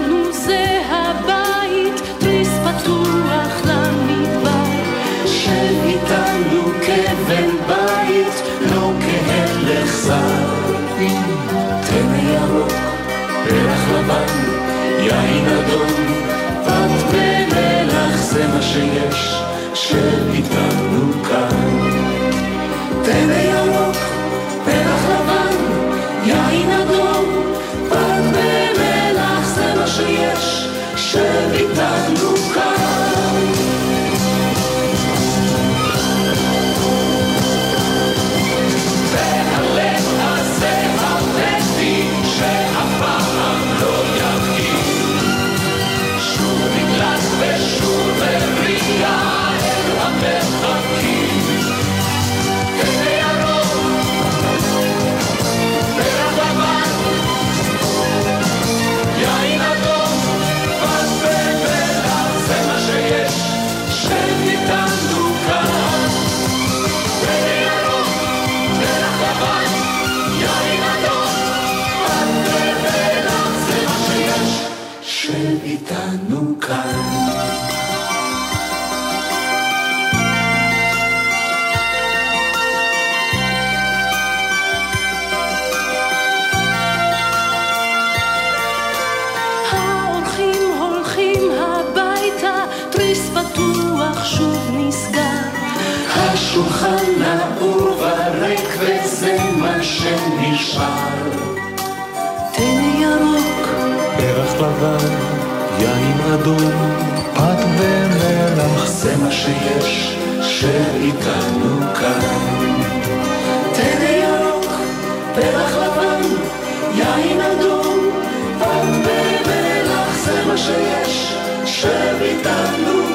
[SPEAKER 7] שנשאר.
[SPEAKER 6] תן ירוק,
[SPEAKER 7] פרח לבן, יין אדום, פת ומלח, זה מה שיש, שאיתנו כאן. תן ירוק, פרח לבן, יין אדום, פת ומלח, זה מה שיש, שאיתנו כאן.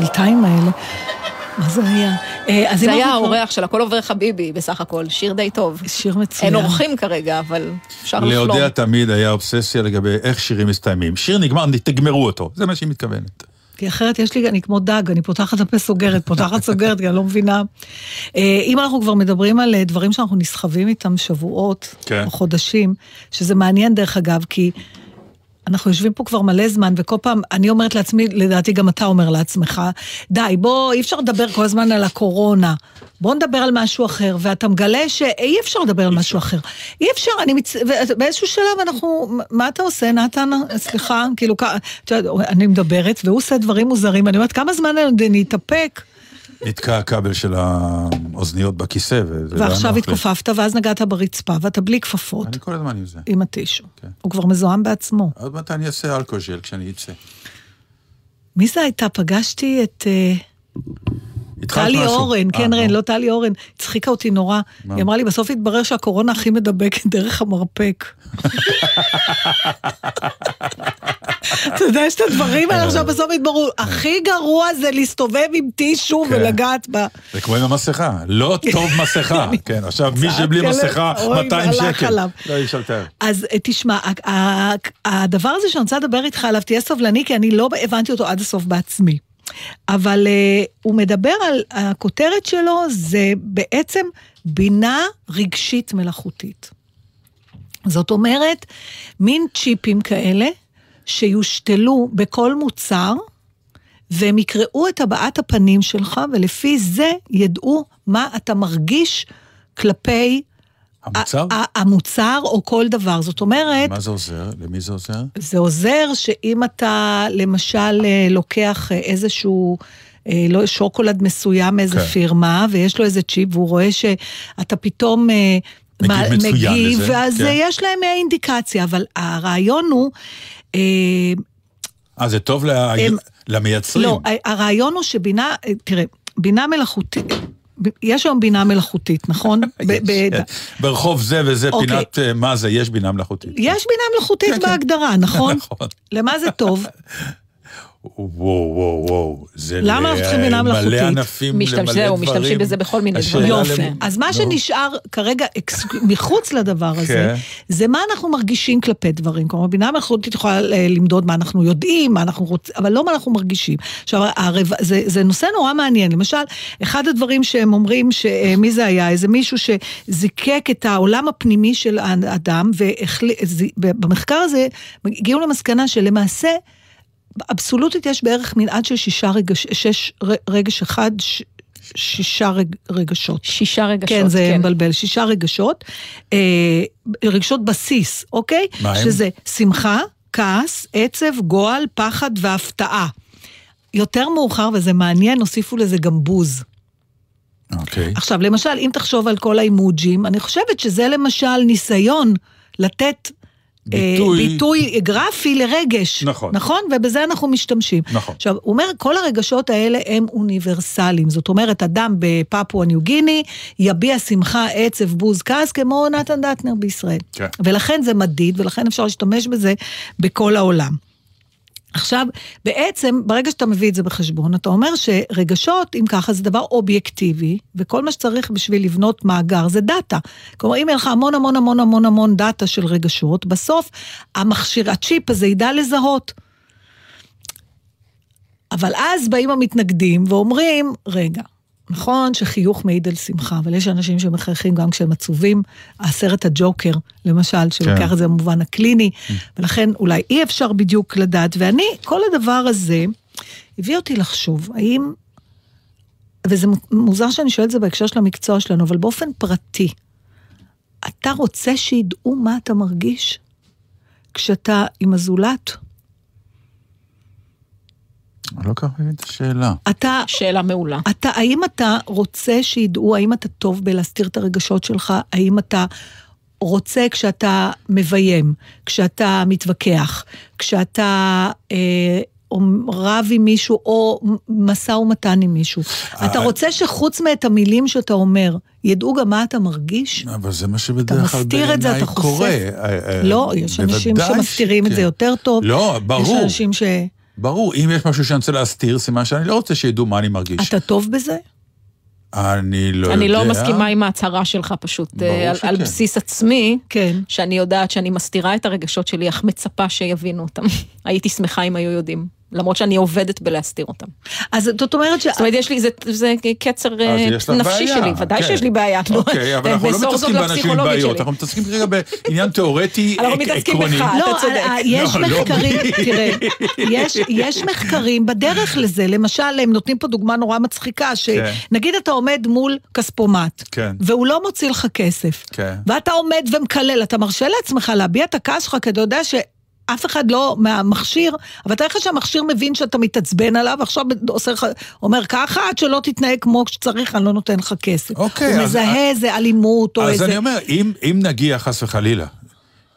[SPEAKER 4] המצלתיים האלה? מה זה היה? אה,
[SPEAKER 5] זה היה האורח של הכל עובר חביבי בסך הכל, שיר די טוב.
[SPEAKER 4] שיר מצוין.
[SPEAKER 5] אין אורחים כרגע, אבל אפשר לחלום.
[SPEAKER 3] לאודיה תמיד היה אובססיה לגבי איך שירים מסתיימים. שיר נגמר, תגמרו אותו. זה מה שהיא מתכוונת.
[SPEAKER 4] כי אחרת יש לי, אני כמו דג, אני פותחת הפה סוגרת, פותחת סוגרת, כי אני לא מבינה. אה, אם אנחנו כבר מדברים על אה, דברים שאנחנו נסחבים איתם שבועות,
[SPEAKER 3] כן.
[SPEAKER 4] או חודשים, שזה מעניין דרך אגב, כי אנחנו יושבים פה כבר מלא זמן, וכל פעם, אני אומרת לעצמי, לדעתי גם אתה אומר לעצמך, די, בוא, אי אפשר לדבר כל הזמן על הקורונה. בוא נדבר על משהו אחר, ואתה מגלה שאי אפשר לדבר על משהו אחר. אי אפשר, אני מצ... באיזשהו שלב אנחנו, מה אתה עושה, נתן? סליחה, כאילו, אני מדברת, והוא עושה דברים מוזרים, אני אומרת, כמה זמן אני אתאפק?
[SPEAKER 3] נתקע הכבל של האוזניות בכיסא, וזה לא היה
[SPEAKER 4] ועכשיו. התכופפת, ואז נגעת ברצפה, ואתה בלי כפפות,
[SPEAKER 3] אני כל הזמן עם זה.
[SPEAKER 4] עם הטישו.
[SPEAKER 3] כן.
[SPEAKER 4] הוא כבר מזוהם בעצמו.
[SPEAKER 3] עוד מעט אני אעשה אלכוג'ל כשאני אצא.
[SPEAKER 4] מי זה הייתה? פגשתי את... טלי? אורן,
[SPEAKER 3] אה,
[SPEAKER 4] כן רן. לא טלי אורן, הצחיקה אותי נורא. היא אמרה לי, בסוף התברר שהקורונה הכי מדבקת דרך המרפק. אתה יודע, יש את הדברים האלה עכשיו, בסוף התבררו, הכי גרוע זה להסתובב עם טישו
[SPEAKER 3] כן.
[SPEAKER 4] ולגעת בה.
[SPEAKER 3] זה כמו עם המסכה, לא טוב מסכה. כן, עכשיו מי שבלי מסכה,
[SPEAKER 4] אוי,
[SPEAKER 3] 200
[SPEAKER 4] והלך
[SPEAKER 3] שקל. לא, אי אפשר לתאר.
[SPEAKER 4] אז אה, תשמע, ה- ה- הדבר הזה שאני רוצה לדבר איתך עליו, תהיה סבלני, כי אני לא הבנתי אותו עד הסוף בעצמי. אבל uh, הוא מדבר על, הכותרת שלו זה בעצם בינה רגשית מלאכותית. זאת אומרת, מין צ'יפים כאלה שיושתלו בכל מוצר, והם יקראו את הבעת הפנים שלך, ולפי זה ידעו מה אתה מרגיש כלפי
[SPEAKER 3] המוצר?
[SPEAKER 4] המוצר או כל דבר. זאת אומרת,
[SPEAKER 3] מה זה עוזר? למי זה עוזר?
[SPEAKER 4] זה עוזר שאם אתה למשל אה, לוקח אה, איזשהו... אה, לא, שוקולד מסוים מאיזה
[SPEAKER 3] כן.
[SPEAKER 4] פירמה, ויש לו איזה צ'יפ, והוא רואה שאתה פתאום
[SPEAKER 3] מגיב
[SPEAKER 4] מה-
[SPEAKER 3] מצוין
[SPEAKER 4] מגיב,
[SPEAKER 3] לזה,
[SPEAKER 4] ואז
[SPEAKER 3] כן.
[SPEAKER 4] יש להם אינדיקציה, אבל הרעיון הוא... אה,
[SPEAKER 3] זה טוב ל-
[SPEAKER 4] הם-
[SPEAKER 3] למייצרים.
[SPEAKER 4] לא, הרעיון הוא שבינה, אה, תראה, בינה מלאכותית, יש היום בינה מלאכותית, נכון?
[SPEAKER 3] כן. ברחוב זה וזה
[SPEAKER 4] אוקיי.
[SPEAKER 3] פינת אה, מה זה, יש בינה מלאכותית.
[SPEAKER 4] יש בינה מלאכותית
[SPEAKER 3] כן, כן.
[SPEAKER 4] בהגדרה, נכון?
[SPEAKER 3] נכון.
[SPEAKER 4] למה זה טוב?
[SPEAKER 3] וואו, וואו, וואו. זה
[SPEAKER 4] למה אנחנו צריכים בינה
[SPEAKER 3] למלא
[SPEAKER 4] מלאכותית?
[SPEAKER 3] ענפים,
[SPEAKER 5] משתמש-
[SPEAKER 3] למלא
[SPEAKER 5] זהו,
[SPEAKER 3] דברים.
[SPEAKER 5] משתמשים בזה בכל מיני דברים.
[SPEAKER 4] יופי.
[SPEAKER 3] למ-
[SPEAKER 4] אז מה
[SPEAKER 3] נו.
[SPEAKER 4] שנשאר כרגע אקס- מחוץ לדבר הזה,
[SPEAKER 3] כן.
[SPEAKER 4] זה מה אנחנו מרגישים כלפי דברים. כלומר, בינה מלאכותית יכולה אה, למדוד מה אנחנו יודעים, מה אנחנו רוצים, אבל לא מה אנחנו מרגישים. עכשיו, הרב... זה, זה נושא נורא מעניין. למשל, אחד הדברים שהם אומרים, ש... מי זה היה? איזה מישהו שזיקק את העולם הפנימי של האדם, ובמחקר הזה הגיעו למסקנה שלמעשה, אבסולוטית יש בערך מנעד של שישה רגש, שש ר- רגש אחד, ש, שישה רג, רגשות.
[SPEAKER 5] שישה רגשות,
[SPEAKER 4] כן, זה מבלבל, שישה רגשות. אה, רגשות בסיס, אוקיי?
[SPEAKER 3] מה הם?
[SPEAKER 4] שזה שמחה, כעס, עצב, גועל, פחד והפתעה. יותר מאוחר, וזה מעניין, הוסיפו לזה גם בוז.
[SPEAKER 3] אוקיי.
[SPEAKER 4] עכשיו, למשל, אם תחשוב על כל האימוג'ים, אני חושבת שזה למשל ניסיון לתת
[SPEAKER 3] ביטוי-
[SPEAKER 4] ביטוי גרפי לרגש.
[SPEAKER 3] נכון.
[SPEAKER 4] נכון? ובזה אנחנו משתמשים.
[SPEAKER 3] נכון.
[SPEAKER 4] עכשיו, הוא אומר, כל הרגשות האלה הם אוניברסליים. זאת אומרת, אדם בפפואה ניו גיני יביע שמחה, עצב, בוז, כעס, כמו נתן דטנר בישראל.
[SPEAKER 3] כן.
[SPEAKER 4] ולכן זה מדיד, ולכן אפשר להשתמש בזה בכל העולם. עכשיו, בעצם, ברגע שאתה מביא את זה בחשבון, אתה אומר שרגשות, אם ככה, זה דבר אובייקטיבי, וכל מה שצריך בשביל לבנות מאגר זה data. כלומר, אם יהיה לך המון המון המון המון המון data של רגשות, בסוף המכשיר, הצ'יפ הזה ידע לזהות. אבל אז באים המתנגדים ואומרים, רגע, נכון שחיוך מעיד על שמחה, אבל יש אנשים שמחייכים גם כשהם עצובים. הסרט הג'וקר, למשל, שלוקח
[SPEAKER 3] כן.
[SPEAKER 4] את זה במובן הקליני, ולכן אולי אי אפשר בדיוק לדעת. ואני, כל הדבר הזה הביא אותי לחשוב, האם, וזה מוזר שאני שואלת את זה בהקשר של המקצוע שלנו, אבל באופן פרטי, אתה רוצה שידעו מה אתה מרגיש כשאתה עם הזולת?
[SPEAKER 3] אני לא כל כך מבין את השאלה.
[SPEAKER 4] אתה
[SPEAKER 5] שאלה מעולה.
[SPEAKER 4] אתה, האם אתה רוצה שידעו, האם אתה טוב בלהסתיר את הרגשות שלך? האם אתה רוצה כשאתה מביים, כשאתה מתווכח, כשאתה אה, או רב עם מישהו או משא ומתן עם מישהו? אתה
[SPEAKER 3] אה,
[SPEAKER 4] רוצה שחוץ מאת המילים שאתה אומר, ידעו גם מה אתה מרגיש?
[SPEAKER 3] אבל זה מה שבדרך כלל
[SPEAKER 4] מסתיר את זה,
[SPEAKER 3] בעיניי
[SPEAKER 4] אתה חושף?
[SPEAKER 3] קורה. אה, אה,
[SPEAKER 4] לא, יש אנשים שמסתירים את. זה יותר טוב.
[SPEAKER 3] לא,
[SPEAKER 4] יש
[SPEAKER 3] ברור.
[SPEAKER 4] אנשים ש...
[SPEAKER 3] ברור, אם יש משהו שאני רוצה להסתיר, סימן שאני לא רוצה שידעו מה אני מרגיש.
[SPEAKER 4] אתה טוב בזה?
[SPEAKER 3] אני לא יודע.
[SPEAKER 5] אני לא מסכימה עם ההצהרה שלך פשוט, אה, על,
[SPEAKER 3] שכן.
[SPEAKER 5] על בסיס עצמי,
[SPEAKER 4] כן.
[SPEAKER 5] שאני יודעת שאני מסתירה את הרגשות שלי, אך מצפה שיבינו אותם. הייתי שמחה אם היו יודעים, למרות שאני עובדת בלהסתיר אותם.
[SPEAKER 4] אז זאת אומרת ש...
[SPEAKER 5] זאת אומרת, יש לי, זה, זה קצר אה, נפשי
[SPEAKER 3] בעיה,
[SPEAKER 5] שלי, ודאי
[SPEAKER 3] כן.
[SPEAKER 5] שיש לי בעיה.
[SPEAKER 3] אוקיי, אבל אנחנו לא מתעסקים באנשים עם בעיות. אנחנו מתעסקים כרגע בעניין תיאורטי
[SPEAKER 5] אנחנו
[SPEAKER 3] עק-
[SPEAKER 5] מתעסקים
[SPEAKER 3] עקרוני.
[SPEAKER 5] בך.
[SPEAKER 4] לא,
[SPEAKER 5] אתה צודק.
[SPEAKER 4] אה, יש
[SPEAKER 3] לא, לא
[SPEAKER 4] מחקרים. תראה, יש, יש מחקרים בדרך לזה, למשל, הם נותנים פה דוגמה נורא מצחיקה, שנגיד אתה עומד מול כספומט,
[SPEAKER 3] כן.
[SPEAKER 4] והוא לא מוציא לך כסף,
[SPEAKER 3] כן.
[SPEAKER 4] ואתה עומד ומקלל, אתה מרשה לעצמך להביע את הכעס שלך, כי אתה יודע ש... אף אחד לא מהמכשיר, אבל תאר לך שהמכשיר מבין שאתה מתעצבן עליו, ועכשיו עושה לך, אומר ככה, עד שלא תתנהג כמו שצריך, אני לא נותן לך כסף.
[SPEAKER 3] אוקיי,
[SPEAKER 4] הוא
[SPEAKER 3] אז-
[SPEAKER 4] מזהה איזה אלימות או
[SPEAKER 3] אז
[SPEAKER 4] איזה...
[SPEAKER 3] אני אומר, אם, אם נגיע חס וחלילה,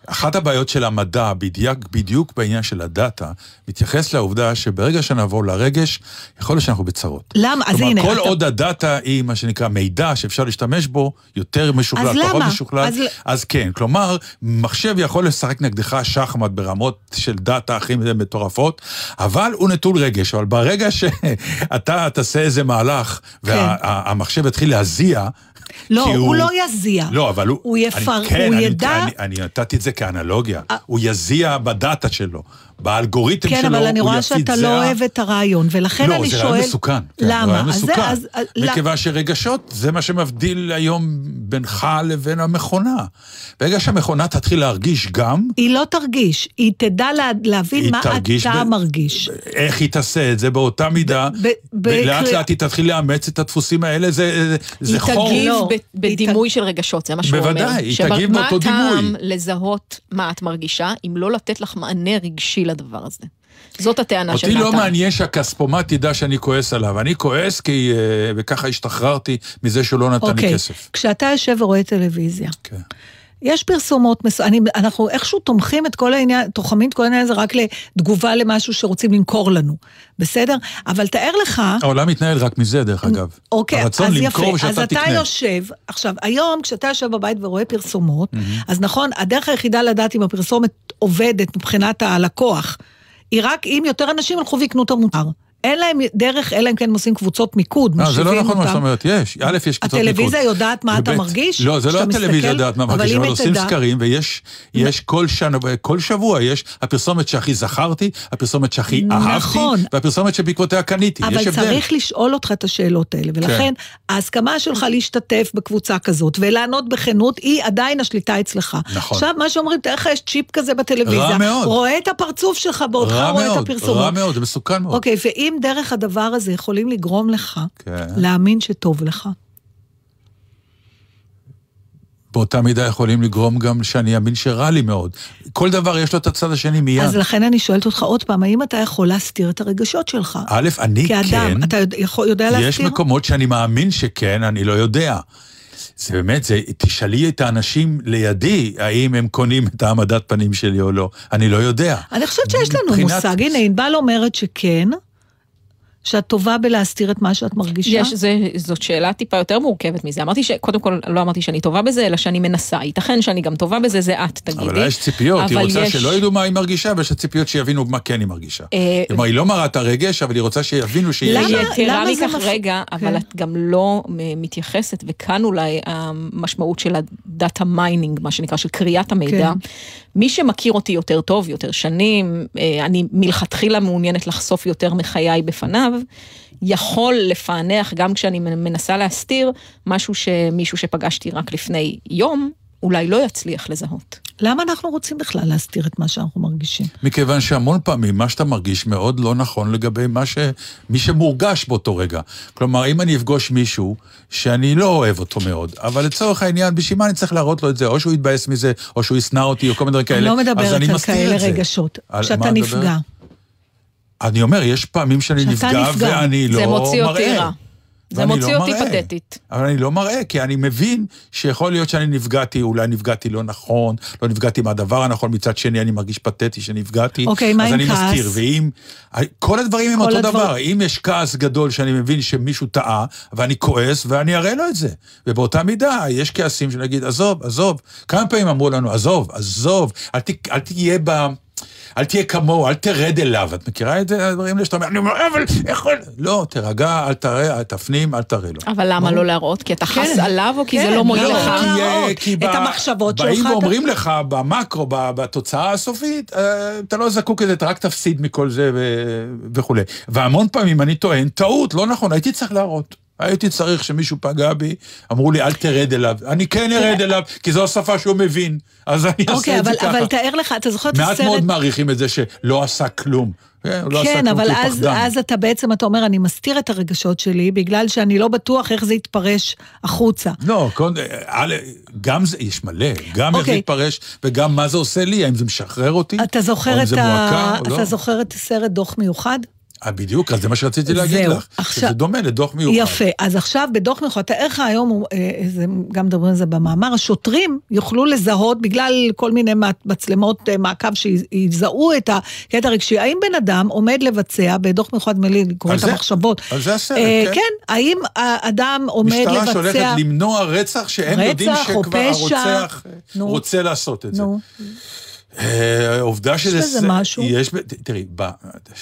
[SPEAKER 3] אחת הבעיות של המדע, בדיוק, בדיוק בעניין של הדאטה, מתייחס לעובדה שברגע שנעבור לרגש, יכול להיות שאנחנו בצרות.
[SPEAKER 4] למה? אז הנה,
[SPEAKER 3] כלומר, כל
[SPEAKER 4] אתה-
[SPEAKER 3] עוד הדאטה היא מה שנקרא מידע שאפשר להשתמש בו, יותר משוכלל,
[SPEAKER 4] אז
[SPEAKER 3] פחות
[SPEAKER 4] למה?
[SPEAKER 3] משוכלל,
[SPEAKER 4] אז
[SPEAKER 3] אז כן. כלומר, מחשב יכול לשחק נגדך שחמט ברמות של דאטה הכי מטורפות, אבל הוא נטול רגש. אבל ברגע שאתה תעשה איזה מהלך, והמחשב יתחיל להזיע,
[SPEAKER 4] לא,
[SPEAKER 3] כי
[SPEAKER 4] הוא לא יזיע.
[SPEAKER 3] לא, אבל הוא...
[SPEAKER 4] הוא יפר-
[SPEAKER 3] אני, כן,
[SPEAKER 4] הוא
[SPEAKER 3] אני,
[SPEAKER 4] ידע- אה.
[SPEAKER 3] אני, אני נתתי את זה כאנלוגיה. הוא יזיע בדאטה שלו, באלגוריתם
[SPEAKER 4] כן,
[SPEAKER 3] שלו,
[SPEAKER 4] אבל אני
[SPEAKER 3] הוא
[SPEAKER 4] רואה
[SPEAKER 3] יפיץ
[SPEAKER 4] שאתה. לא אוהב את הרעיון, ולכן
[SPEAKER 3] לא,
[SPEAKER 4] אני
[SPEAKER 3] זה
[SPEAKER 4] שואל...
[SPEAKER 3] רעיון מסוכן. כן,
[SPEAKER 4] למה?
[SPEAKER 3] רעיון
[SPEAKER 4] זה-
[SPEAKER 3] מסוכן.
[SPEAKER 4] אז- אז- לא-
[SPEAKER 3] מכיוון שרגשות, זה מה שמבדיל היום בינך לבין המכונה. ברגע שהמכונה תתחיל להרגיש גם,
[SPEAKER 4] היא לא תרגיש, היא תדע לה, להבין
[SPEAKER 3] היא
[SPEAKER 4] מה אתה
[SPEAKER 3] ב-
[SPEAKER 4] מרגיש.
[SPEAKER 3] איך היא תעשה את זה באותה מידה,
[SPEAKER 4] ב- ב-
[SPEAKER 3] ולאט לאט היא תתחיל לאמץ את הדפוסים האלה, זה, זה, זה
[SPEAKER 5] היא
[SPEAKER 3] חור.
[SPEAKER 5] תגיב
[SPEAKER 4] לא.
[SPEAKER 5] ב-
[SPEAKER 4] היא
[SPEAKER 5] בדימוי של רגשות, זה מה שהוא אומר.
[SPEAKER 3] בוודאי, היא תגיב באותו דימוי.
[SPEAKER 5] מה הטעם לזהות מה את מרגישה, אם לא לתת לך מענה רגשי לדבר הזה? זאת הטענה של
[SPEAKER 3] אותי
[SPEAKER 5] נתן.
[SPEAKER 3] לא מעניין שהכספומט ידע שאני כועס עליו, אני כועס כי... אה, וככה השתחררתי מזה שהוא לא נתן לי
[SPEAKER 4] אוקיי,
[SPEAKER 3] כסף.
[SPEAKER 4] כשאתה יושב ורואה טלוויזיה,
[SPEAKER 3] כן.
[SPEAKER 4] יש פרסומות, מס... אני, אנחנו איכשהו תומכים את כל העניין, תוחמים את כל העניין הזה רק לתגובה למשהו שרוצים למכור לנו, בסדר? אבל תאר לך...
[SPEAKER 3] העולם מתנהל רק מזה, דרך אגב.
[SPEAKER 4] אוקיי,
[SPEAKER 3] הרצון
[SPEAKER 4] אז
[SPEAKER 3] למכור
[SPEAKER 4] יפה.
[SPEAKER 3] ושאתה
[SPEAKER 4] אז אתה
[SPEAKER 3] תקנה.
[SPEAKER 4] יושב, עכשיו, היום כשאתה יושב בבית ורואה פרסומות, אז נכון, הדרך היחידה לדעת אם הפרסומת עובדת מבחינת הלקוח, היא רק אם יותר אנשים הלכו ויקנו את המוצר. אין להם דרך, אלא אם כן הם עושים קבוצות מיקוד,
[SPEAKER 3] לא, זה לא נכון מה
[SPEAKER 4] אותם.
[SPEAKER 3] שאת אומרת, יש. א', יש קבוצות מיקוד.
[SPEAKER 4] הטלוויזיה יודעת מה אתה מרגיש?
[SPEAKER 3] לא, זה לא הטלוויזיה? יודעת מה מרגיש, אבל עושים סקרים, ויש יש כל שנה, כל שבוע יש הפרסומת שהכי זכרתי, הפרסומת שהכי אהבתי,
[SPEAKER 4] נכון.
[SPEAKER 3] והפרסומת שבעקבותיה קניתי. יש
[SPEAKER 4] אבל. צריך לשאול אותך את השאלות האלה, ולכן ההסכמה שלך להשתתף בקבוצה כזאת ולענות בכנות, היא עדיין השליטה אצלך.
[SPEAKER 3] נכון.
[SPEAKER 4] עכשיו, מה שאומרים, תאר לך יש צ'יפ כזה בטלוויזיה,
[SPEAKER 3] רע מאוד.
[SPEAKER 4] רואה את הפרצוף שלך בעודך רואה את
[SPEAKER 3] מאוד,
[SPEAKER 4] הפרסומות.
[SPEAKER 3] רע מאוד, זה מסוכן מאוד.
[SPEAKER 4] אוקיי, ואם דרך הדבר הזה יכולים לגרום לך
[SPEAKER 3] כן.
[SPEAKER 4] להאמין שטוב לך,
[SPEAKER 3] באותה מידה יכולים לגרום גם שאני אאמין שרע לי מאוד. כל דבר יש לו את הצד השני מיד.
[SPEAKER 4] אז לכן אני שואלת אותך עוד פעם, האם אתה יכול להסתיר את הרגשות שלך?
[SPEAKER 3] א', אני
[SPEAKER 4] כאדם,
[SPEAKER 3] כן,
[SPEAKER 4] אתה יודע, יכול, יודע
[SPEAKER 3] יש
[SPEAKER 4] להסתיר?
[SPEAKER 3] מקומות שאני מאמין שכן, אני לא יודע. זה באמת, זה, תשאלי את האנשים לידי, האם הם קונים את העמדת פנים שלי או לא. אני לא יודע.
[SPEAKER 4] אני חושבת שיש לנו
[SPEAKER 3] מבחינת-
[SPEAKER 4] מושג. הנה, ענבל אומרת שכן, שאת טובה בלהסתיר את מה שאת מרגישה.
[SPEAKER 5] יש, זה, זאת שאלה טיפה יותר מורכבת מזה. אמרתי ש... קודם כל, לא אמרתי שאני טובה בזה, אלא שאני מנסה. ייתכן שאני גם טובה בזה, זה את, תגידי.
[SPEAKER 3] אבל לה יש ציפיות, היא
[SPEAKER 5] אבל
[SPEAKER 3] רוצה
[SPEAKER 5] יש-
[SPEAKER 3] שלא ידעו מה היא מרגישה, ויש לה ציפיות שיבינו מה כן היא מרגישה.
[SPEAKER 5] אה,
[SPEAKER 3] כלומר, היא לא מראה את הרגש, אבל היא רוצה שיבינו שיש
[SPEAKER 4] למה?
[SPEAKER 5] יתרה
[SPEAKER 4] למה זה
[SPEAKER 5] מכך,
[SPEAKER 4] מפ-
[SPEAKER 5] רגע, אבל
[SPEAKER 4] כן.
[SPEAKER 5] את גם לא אה, מתייחסת, וכאן אולי המשמעות של ה data mining, מה שנקרא, של קריאת המידע.
[SPEAKER 4] כן.
[SPEAKER 5] מי שמכיר אותי יותר טוב, יותר שנים, אה, אני מלכתחילה מעוניינת לחשוף יותר מחיי בפניו, יכול לפענח, גם כשאני מנסה להסתיר, משהו שמישהו שפגשתי רק לפני יום, אולי לא יצליח לזהות.
[SPEAKER 4] למה אנחנו רוצים בכלל להסתיר את מה שאנחנו מרגישים?
[SPEAKER 3] מכיוון שהמון פעמים מה שאתה מרגיש מאוד לא נכון לגבי מה ש... מי שמורגש באותו רגע. כלומר, אם אני אפגוש מישהו שאני לא אוהב אותו מאוד, אבל לצורך העניין, בשביל מה אני צריך להראות לו את זה? או שהוא יתבאס מזה, או שהוא ישנא אותי, או כל מיני דברים כאלה.
[SPEAKER 4] אני לא מדברת על כאלה. רגשות.
[SPEAKER 3] על-
[SPEAKER 4] כשאתה? נפגע.
[SPEAKER 3] אני אומר, יש פעמים שאני נפגע,
[SPEAKER 4] נפגע.
[SPEAKER 3] ואני לא
[SPEAKER 5] זה
[SPEAKER 3] מראה.
[SPEAKER 5] מוציא אותי רע. זה
[SPEAKER 3] ואני
[SPEAKER 5] מוציא
[SPEAKER 3] לא
[SPEAKER 5] אותי
[SPEAKER 3] מראה.
[SPEAKER 5] פתטית.
[SPEAKER 3] אבל אני לא מראה, כי אני מבין שיכול להיות שאני נפגעתי, אולי נפגעתי לא נכון, לא נפגעתי מהדבר הנכון, מצד שני אני מרגיש פתטי שנפגעתי.
[SPEAKER 4] אוקיי, מה
[SPEAKER 3] אז
[SPEAKER 4] עם
[SPEAKER 3] אני
[SPEAKER 4] כעס?
[SPEAKER 3] מסתיר, ואם... כל הדברים הם אותו
[SPEAKER 4] הדבר-
[SPEAKER 3] דבר. אם יש כעס גדול שאני מבין שמישהו טעה, ואני כועס, ואני אראה לו את זה. ובאותה מידה, יש כעסים שנגיד, עזוב, עזוב. כמה פעמים אמרו לנו, עזוב, עזוב, אל, ת, אל תהיה ב... אל תהיה כמוהו, אל תרד אליו. את מכירה את זה, הדברים האלה שאתה אומר, אני אומר, אבל איך... לא, תירגע, אל תראה, אל תפנים, אל תראה לו.
[SPEAKER 5] אבל למה לא להראות? כי אתה חס
[SPEAKER 4] כן.
[SPEAKER 5] עליו, או כי
[SPEAKER 4] כן,
[SPEAKER 5] זה לא מועיל
[SPEAKER 4] לא,
[SPEAKER 5] לך?
[SPEAKER 4] לא.
[SPEAKER 3] כי, אה,
[SPEAKER 4] את המחשבות שלך,
[SPEAKER 3] באים ואומרים לך במקרו, בתוצאה הסופית, אה, אתה לא זקוק לזה, אתה רק תפסיד מכל זה וכולי. והמון פעמים אני טוען, טעות, לא נכון, הייתי צריך להראות. הייתי צריך שמישהו פגע בי, אמרו לי, אל תרד אליו. אני כן ארד אליו, כי זו השפה שהוא מבין, אז אני אעשה
[SPEAKER 4] אוקיי,
[SPEAKER 3] את זה
[SPEAKER 4] אבל,
[SPEAKER 3] ככה.
[SPEAKER 4] אבל תאר לך, אתה זוכר את
[SPEAKER 3] מעט
[SPEAKER 4] הסרט...
[SPEAKER 3] מאוד מעריכים את זה שלא עשה כלום. כן, לא
[SPEAKER 4] כן, אבל אז. אז אתה בעצם, אתה אומר, אני מסתיר את הרגשות שלי, בגלל שאני לא בטוח איך זה יתפרש החוצה.
[SPEAKER 3] לא, גם זה, יש מלא, גם איך זה
[SPEAKER 4] אוקיי.
[SPEAKER 3] יתפרש, וגם מה זה עושה לי, האם זה משחרר אותי?
[SPEAKER 4] אתה זוכר את הסרט דוח מיוחד?
[SPEAKER 3] אה, בדיוק, אז זה מה שרציתי להגיד
[SPEAKER 4] זהו,
[SPEAKER 3] לך.
[SPEAKER 4] עכשיו-
[SPEAKER 3] שזה דומה לדוח מיוחד.
[SPEAKER 4] יפה, אז עכשיו בדוח מיוחד, תאר לך היום, אה, זה, גם מדברים על זה במאמר, השוטרים יוכלו לזהות בגלל כל מיני מצלמות אה, מעקב שיזהו את הקטע הרגשי. האם בן אדם עומד לבצע, בדוח מיוחד מלא לקרוא
[SPEAKER 3] על
[SPEAKER 4] את
[SPEAKER 3] זה-
[SPEAKER 4] המחשבות,
[SPEAKER 3] על זה הסרט,
[SPEAKER 4] אה,
[SPEAKER 3] כן.
[SPEAKER 4] כן, האם האדם עומד לבצע...
[SPEAKER 3] משטרה שהולכת למנוע רצח שהם
[SPEAKER 4] רצח
[SPEAKER 3] יודעים שכבר
[SPEAKER 4] פשע.
[SPEAKER 3] הרוצח
[SPEAKER 4] נו.
[SPEAKER 3] רוצה לעשות את זה.
[SPEAKER 4] נו,
[SPEAKER 3] אה, העובדה שזה...
[SPEAKER 4] בזה
[SPEAKER 3] ס-
[SPEAKER 4] משהו?
[SPEAKER 3] יש, תראי, ב-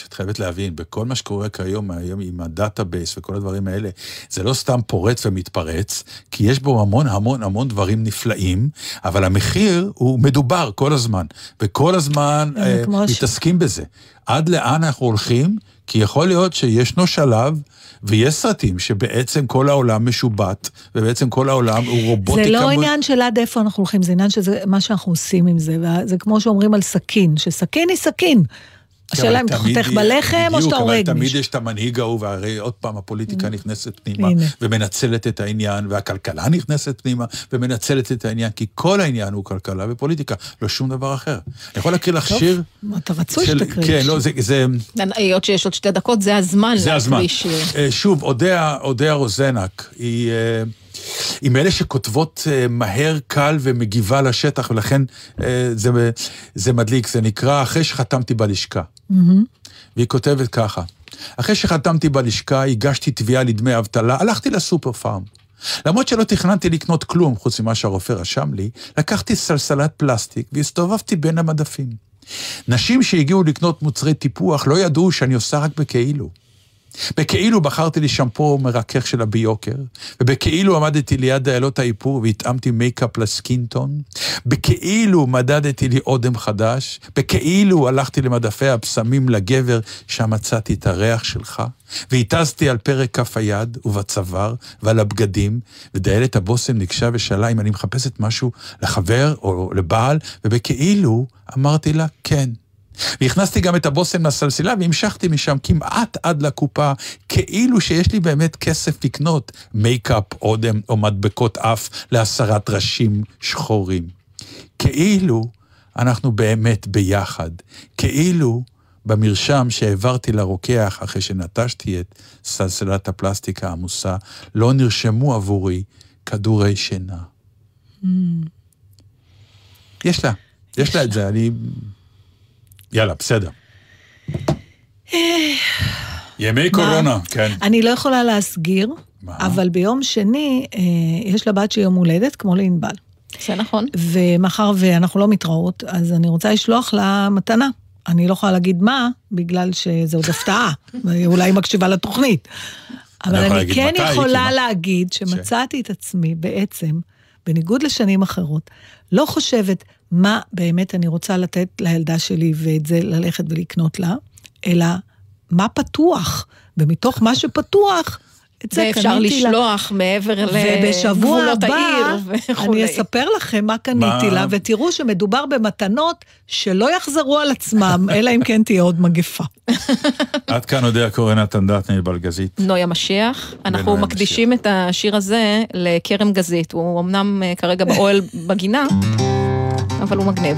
[SPEAKER 3] את חייבת להבין, בכל מה שקורה כיום, היום עם ה database וכל הדברים האלה, זה לא סתם פורץ ומתפרץ, כי יש בו המון המון המון דברים נפלאים, אבל המחיר הוא מדובר כל הזמן, וכל הזמן אה, מתעסקים בזה. עד לאן אנחנו הולכים? כי יכול להיות שישנו שלב, ויש סרטים שבעצם כל העולם משובט, ובעצם כל העולם הוא רובוטיקה.
[SPEAKER 4] זה לא
[SPEAKER 3] מול-
[SPEAKER 4] עניין של עד איפה אנחנו הולכים, זה עניין שזה מה שאנחנו עושים עם זה, וזה כמו שאומרים על סכין, שסכין היא סכין. השאלה אם אתה חותך בלחם או שאתה
[SPEAKER 3] בדיוק,
[SPEAKER 4] הורג
[SPEAKER 3] אבל תמיד
[SPEAKER 4] מישהו.
[SPEAKER 3] יש את המנהיג ההוא, והרי עוד פעם הפוליטיקה נכנסת פנימה. ומנצלת את העניין, והכלכלה נכנסת פנימה, ומנצלת את העניין, כי כל העניין הוא כלכלה ופוליטיקה, לא שום דבר אחר. אני יכול להקריא לך
[SPEAKER 4] טוב,
[SPEAKER 3] שיר?
[SPEAKER 4] אתה רצוי שתקריא.
[SPEAKER 3] כן, לא, זה... זה
[SPEAKER 5] היות שיש עוד שתי דקות, זה הזמן
[SPEAKER 3] זה הזמן.
[SPEAKER 5] להקריא שיר.
[SPEAKER 3] אה, שוב, אודיה, אודיה רוזנק, היא, היא מאלה שכותבות אה, מהר, קל ומגיבה לשטח, ולכן אה, זה, זה מדליק, זה נקרא אחרי שחתמתי בלשכה. והיא כותבת ככה: אחרי שחתמתי בלשכה, הגשתי תביעה לדמי אבטלה, הלכתי לסופר פארם. למרות שלא תכננתי לקנות כלום, חוץ ממה שהרופא רשם לי, לקחתי סלסלת פלסטיק והסתובבתי בין המדפים. נשים שהגיעו לקנות מוצרי טיפוח לא ידעו שאני עושה רק בכאילו. בכאילו בחרתי לי שמפו מרכך של הביוקר, ובכאילו עמדתי ליד דיילות האיפור והתאמתי מייקאפ ל skin tone, בכאילו מדדתי לי אודם חדש, בכאילו הלכתי למדפי הבשמים לגבר, שם מצאתי את הריח שלך, והתזתי על פרק כף היד ובצוואר ועל הבגדים, ודיילת הבושם ניגשה ושאלה אם אני מחפשת משהו לחבר או לבעל, ובכאילו אמרתי לה כן. והכנסתי גם את הבושם לסלסילה והמשכתי משם כמעט עד לקופה, כאילו שיש לי באמת כסף לקנות מייקאפ, אודם או מדבקות אף להסרת ראשים שחורים. כאילו אנחנו באמת ביחד, כאילו במרשם שהעברתי לרוקח אחרי שנטשתי את סלסלת הפלסטיק העמוסה, לא נרשמו עבורי כדורי שינה. יש לה, יש לה את זה, אני... יאללה, בסדר. ימי קורונה, כן.
[SPEAKER 4] אני לא יכולה להסגיר? אבל ביום שני אה, יש לבת שלי יום הולדת, כמו לענבל.
[SPEAKER 5] זה נכון.
[SPEAKER 4] ומאחר ואנחנו לא מתראות, אז אני רוצה לשלוח לה מתנה. אני לא יכולה להגיד מה, בגלל שזה עוד הפתעה, ואולי היא מקשיבה לתוכנית. אבל
[SPEAKER 3] יכולה
[SPEAKER 4] אני כן יכולה להגיד שמצאתי את עצמי בעצם, בניגוד לשנים אחרות, לא חושבת מה באמת אני רוצה לתת לילדה שלי ואת זה ללכת ולקנות לה, אלא מה פתוח, ומתוך מה שפתוח, את זה
[SPEAKER 5] ואפשר
[SPEAKER 4] לה.
[SPEAKER 5] לשלוח מעבר לגבולות העיר וכולי.
[SPEAKER 4] אני אספר לכם מה קניתי
[SPEAKER 3] מה?
[SPEAKER 4] לה, ותראו שמדובר במתנות שלא יחזרו על עצמם, אלא אם כן תהיה עוד מגפה.
[SPEAKER 3] עד כאן אודיה קורן נתן דטנר בלגזית.
[SPEAKER 5] נויה משיח. אנחנו מקדישים את השיר הזה לכרם גזית. הוא אמנם אה, כרגע באוהל בגינה, אבל הוא מגניב.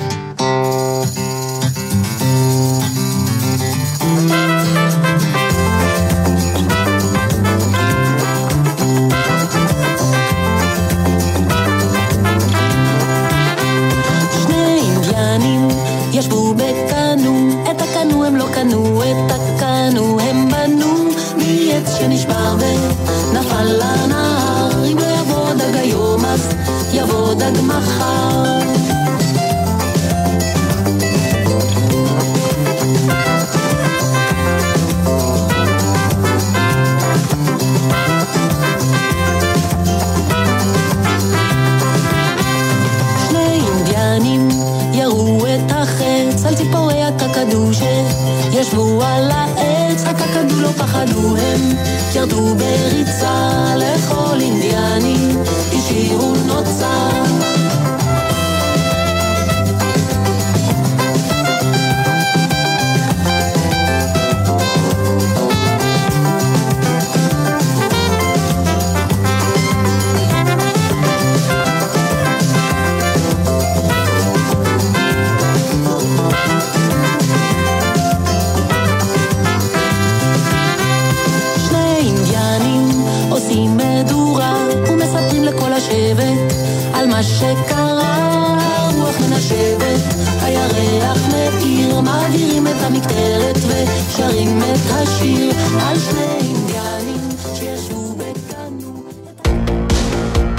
[SPEAKER 8] פחדו הם. ירדו בריצה לכל אינדיאני השאירו נוצה השבט על מה שקרה, הרוח מנשבת, הירח מאיר, מעבירים את המקטרת ושרים את השיר על שני אינדיאנים שישבו בגנו.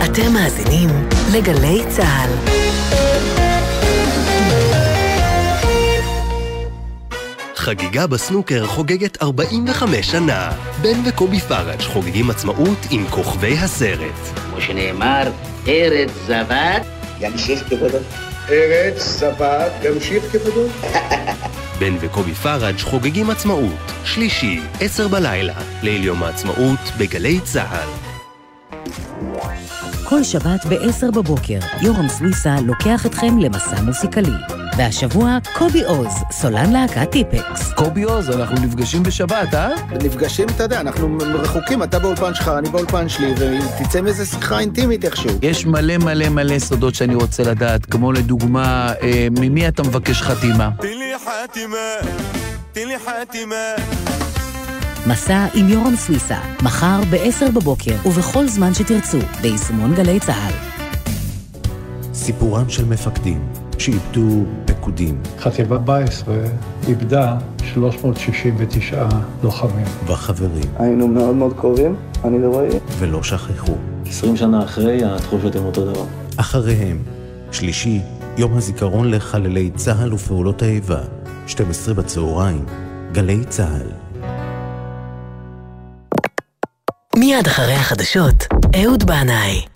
[SPEAKER 2] אתם מאזינים לגלי צה"ל.
[SPEAKER 9] חגיגה בסנוקר חוגגת 45 שנה. בן וקובי פראג' חוגגים עצמאות עם כוכבי הסרט.
[SPEAKER 10] כמו שנאמר, ארץ זבת ימשיך כבודו.
[SPEAKER 11] ארץ, סבת, ימשיך כבודו.
[SPEAKER 9] בן וקובי פראג' חוגגים עצמאות. שלישי, עשר בלילה, ליל יום העצמאות בגלי צה"ל.
[SPEAKER 12] כל שבת ב-10 בבוקר, יורם סוויסה לוקח אתכם למסע מוסיקלי. והשבוע, קובי עוז, סולן להקת טיפקס.
[SPEAKER 13] קובי עוז, אנחנו נפגשים בשבת, אה?
[SPEAKER 11] נפגשים, אתה יודע, אנחנו רחוקים, אתה באולפן שלך, אני באולפן שלי, ותצא מזה שיחה אינטימית איכשהו.
[SPEAKER 13] יש מלא מלא מלא סודות שאני רוצה לדעת, כמו לדוגמה, אה, ממי אתה מבקש חתימה?
[SPEAKER 14] תן לי חתימה, תן לי חתימה.
[SPEAKER 12] מסע עם יורם סוויסה, מחר ב-10 בבוקר ובכל זמן שתרצו, ביישומון גלי צה"ל.
[SPEAKER 15] סיפורם של מפקדים שאיבדו פקודים
[SPEAKER 16] חטיבה 14 איבדה 369 לוחמים.
[SPEAKER 15] וחברים
[SPEAKER 17] היינו מאוד מאוד קרובים, אני ורועי.
[SPEAKER 15] ולא שכחו.
[SPEAKER 7] 20 שנה אחרי, התחושות הן אותו דבר.
[SPEAKER 15] אחריהם, שלישי, יום הזיכרון לחללי צה"ל ופעולות האיבה, 12 בצהריים, גלי צה"ל.
[SPEAKER 2] מיד אחרי החדשות, אהוד בנאי.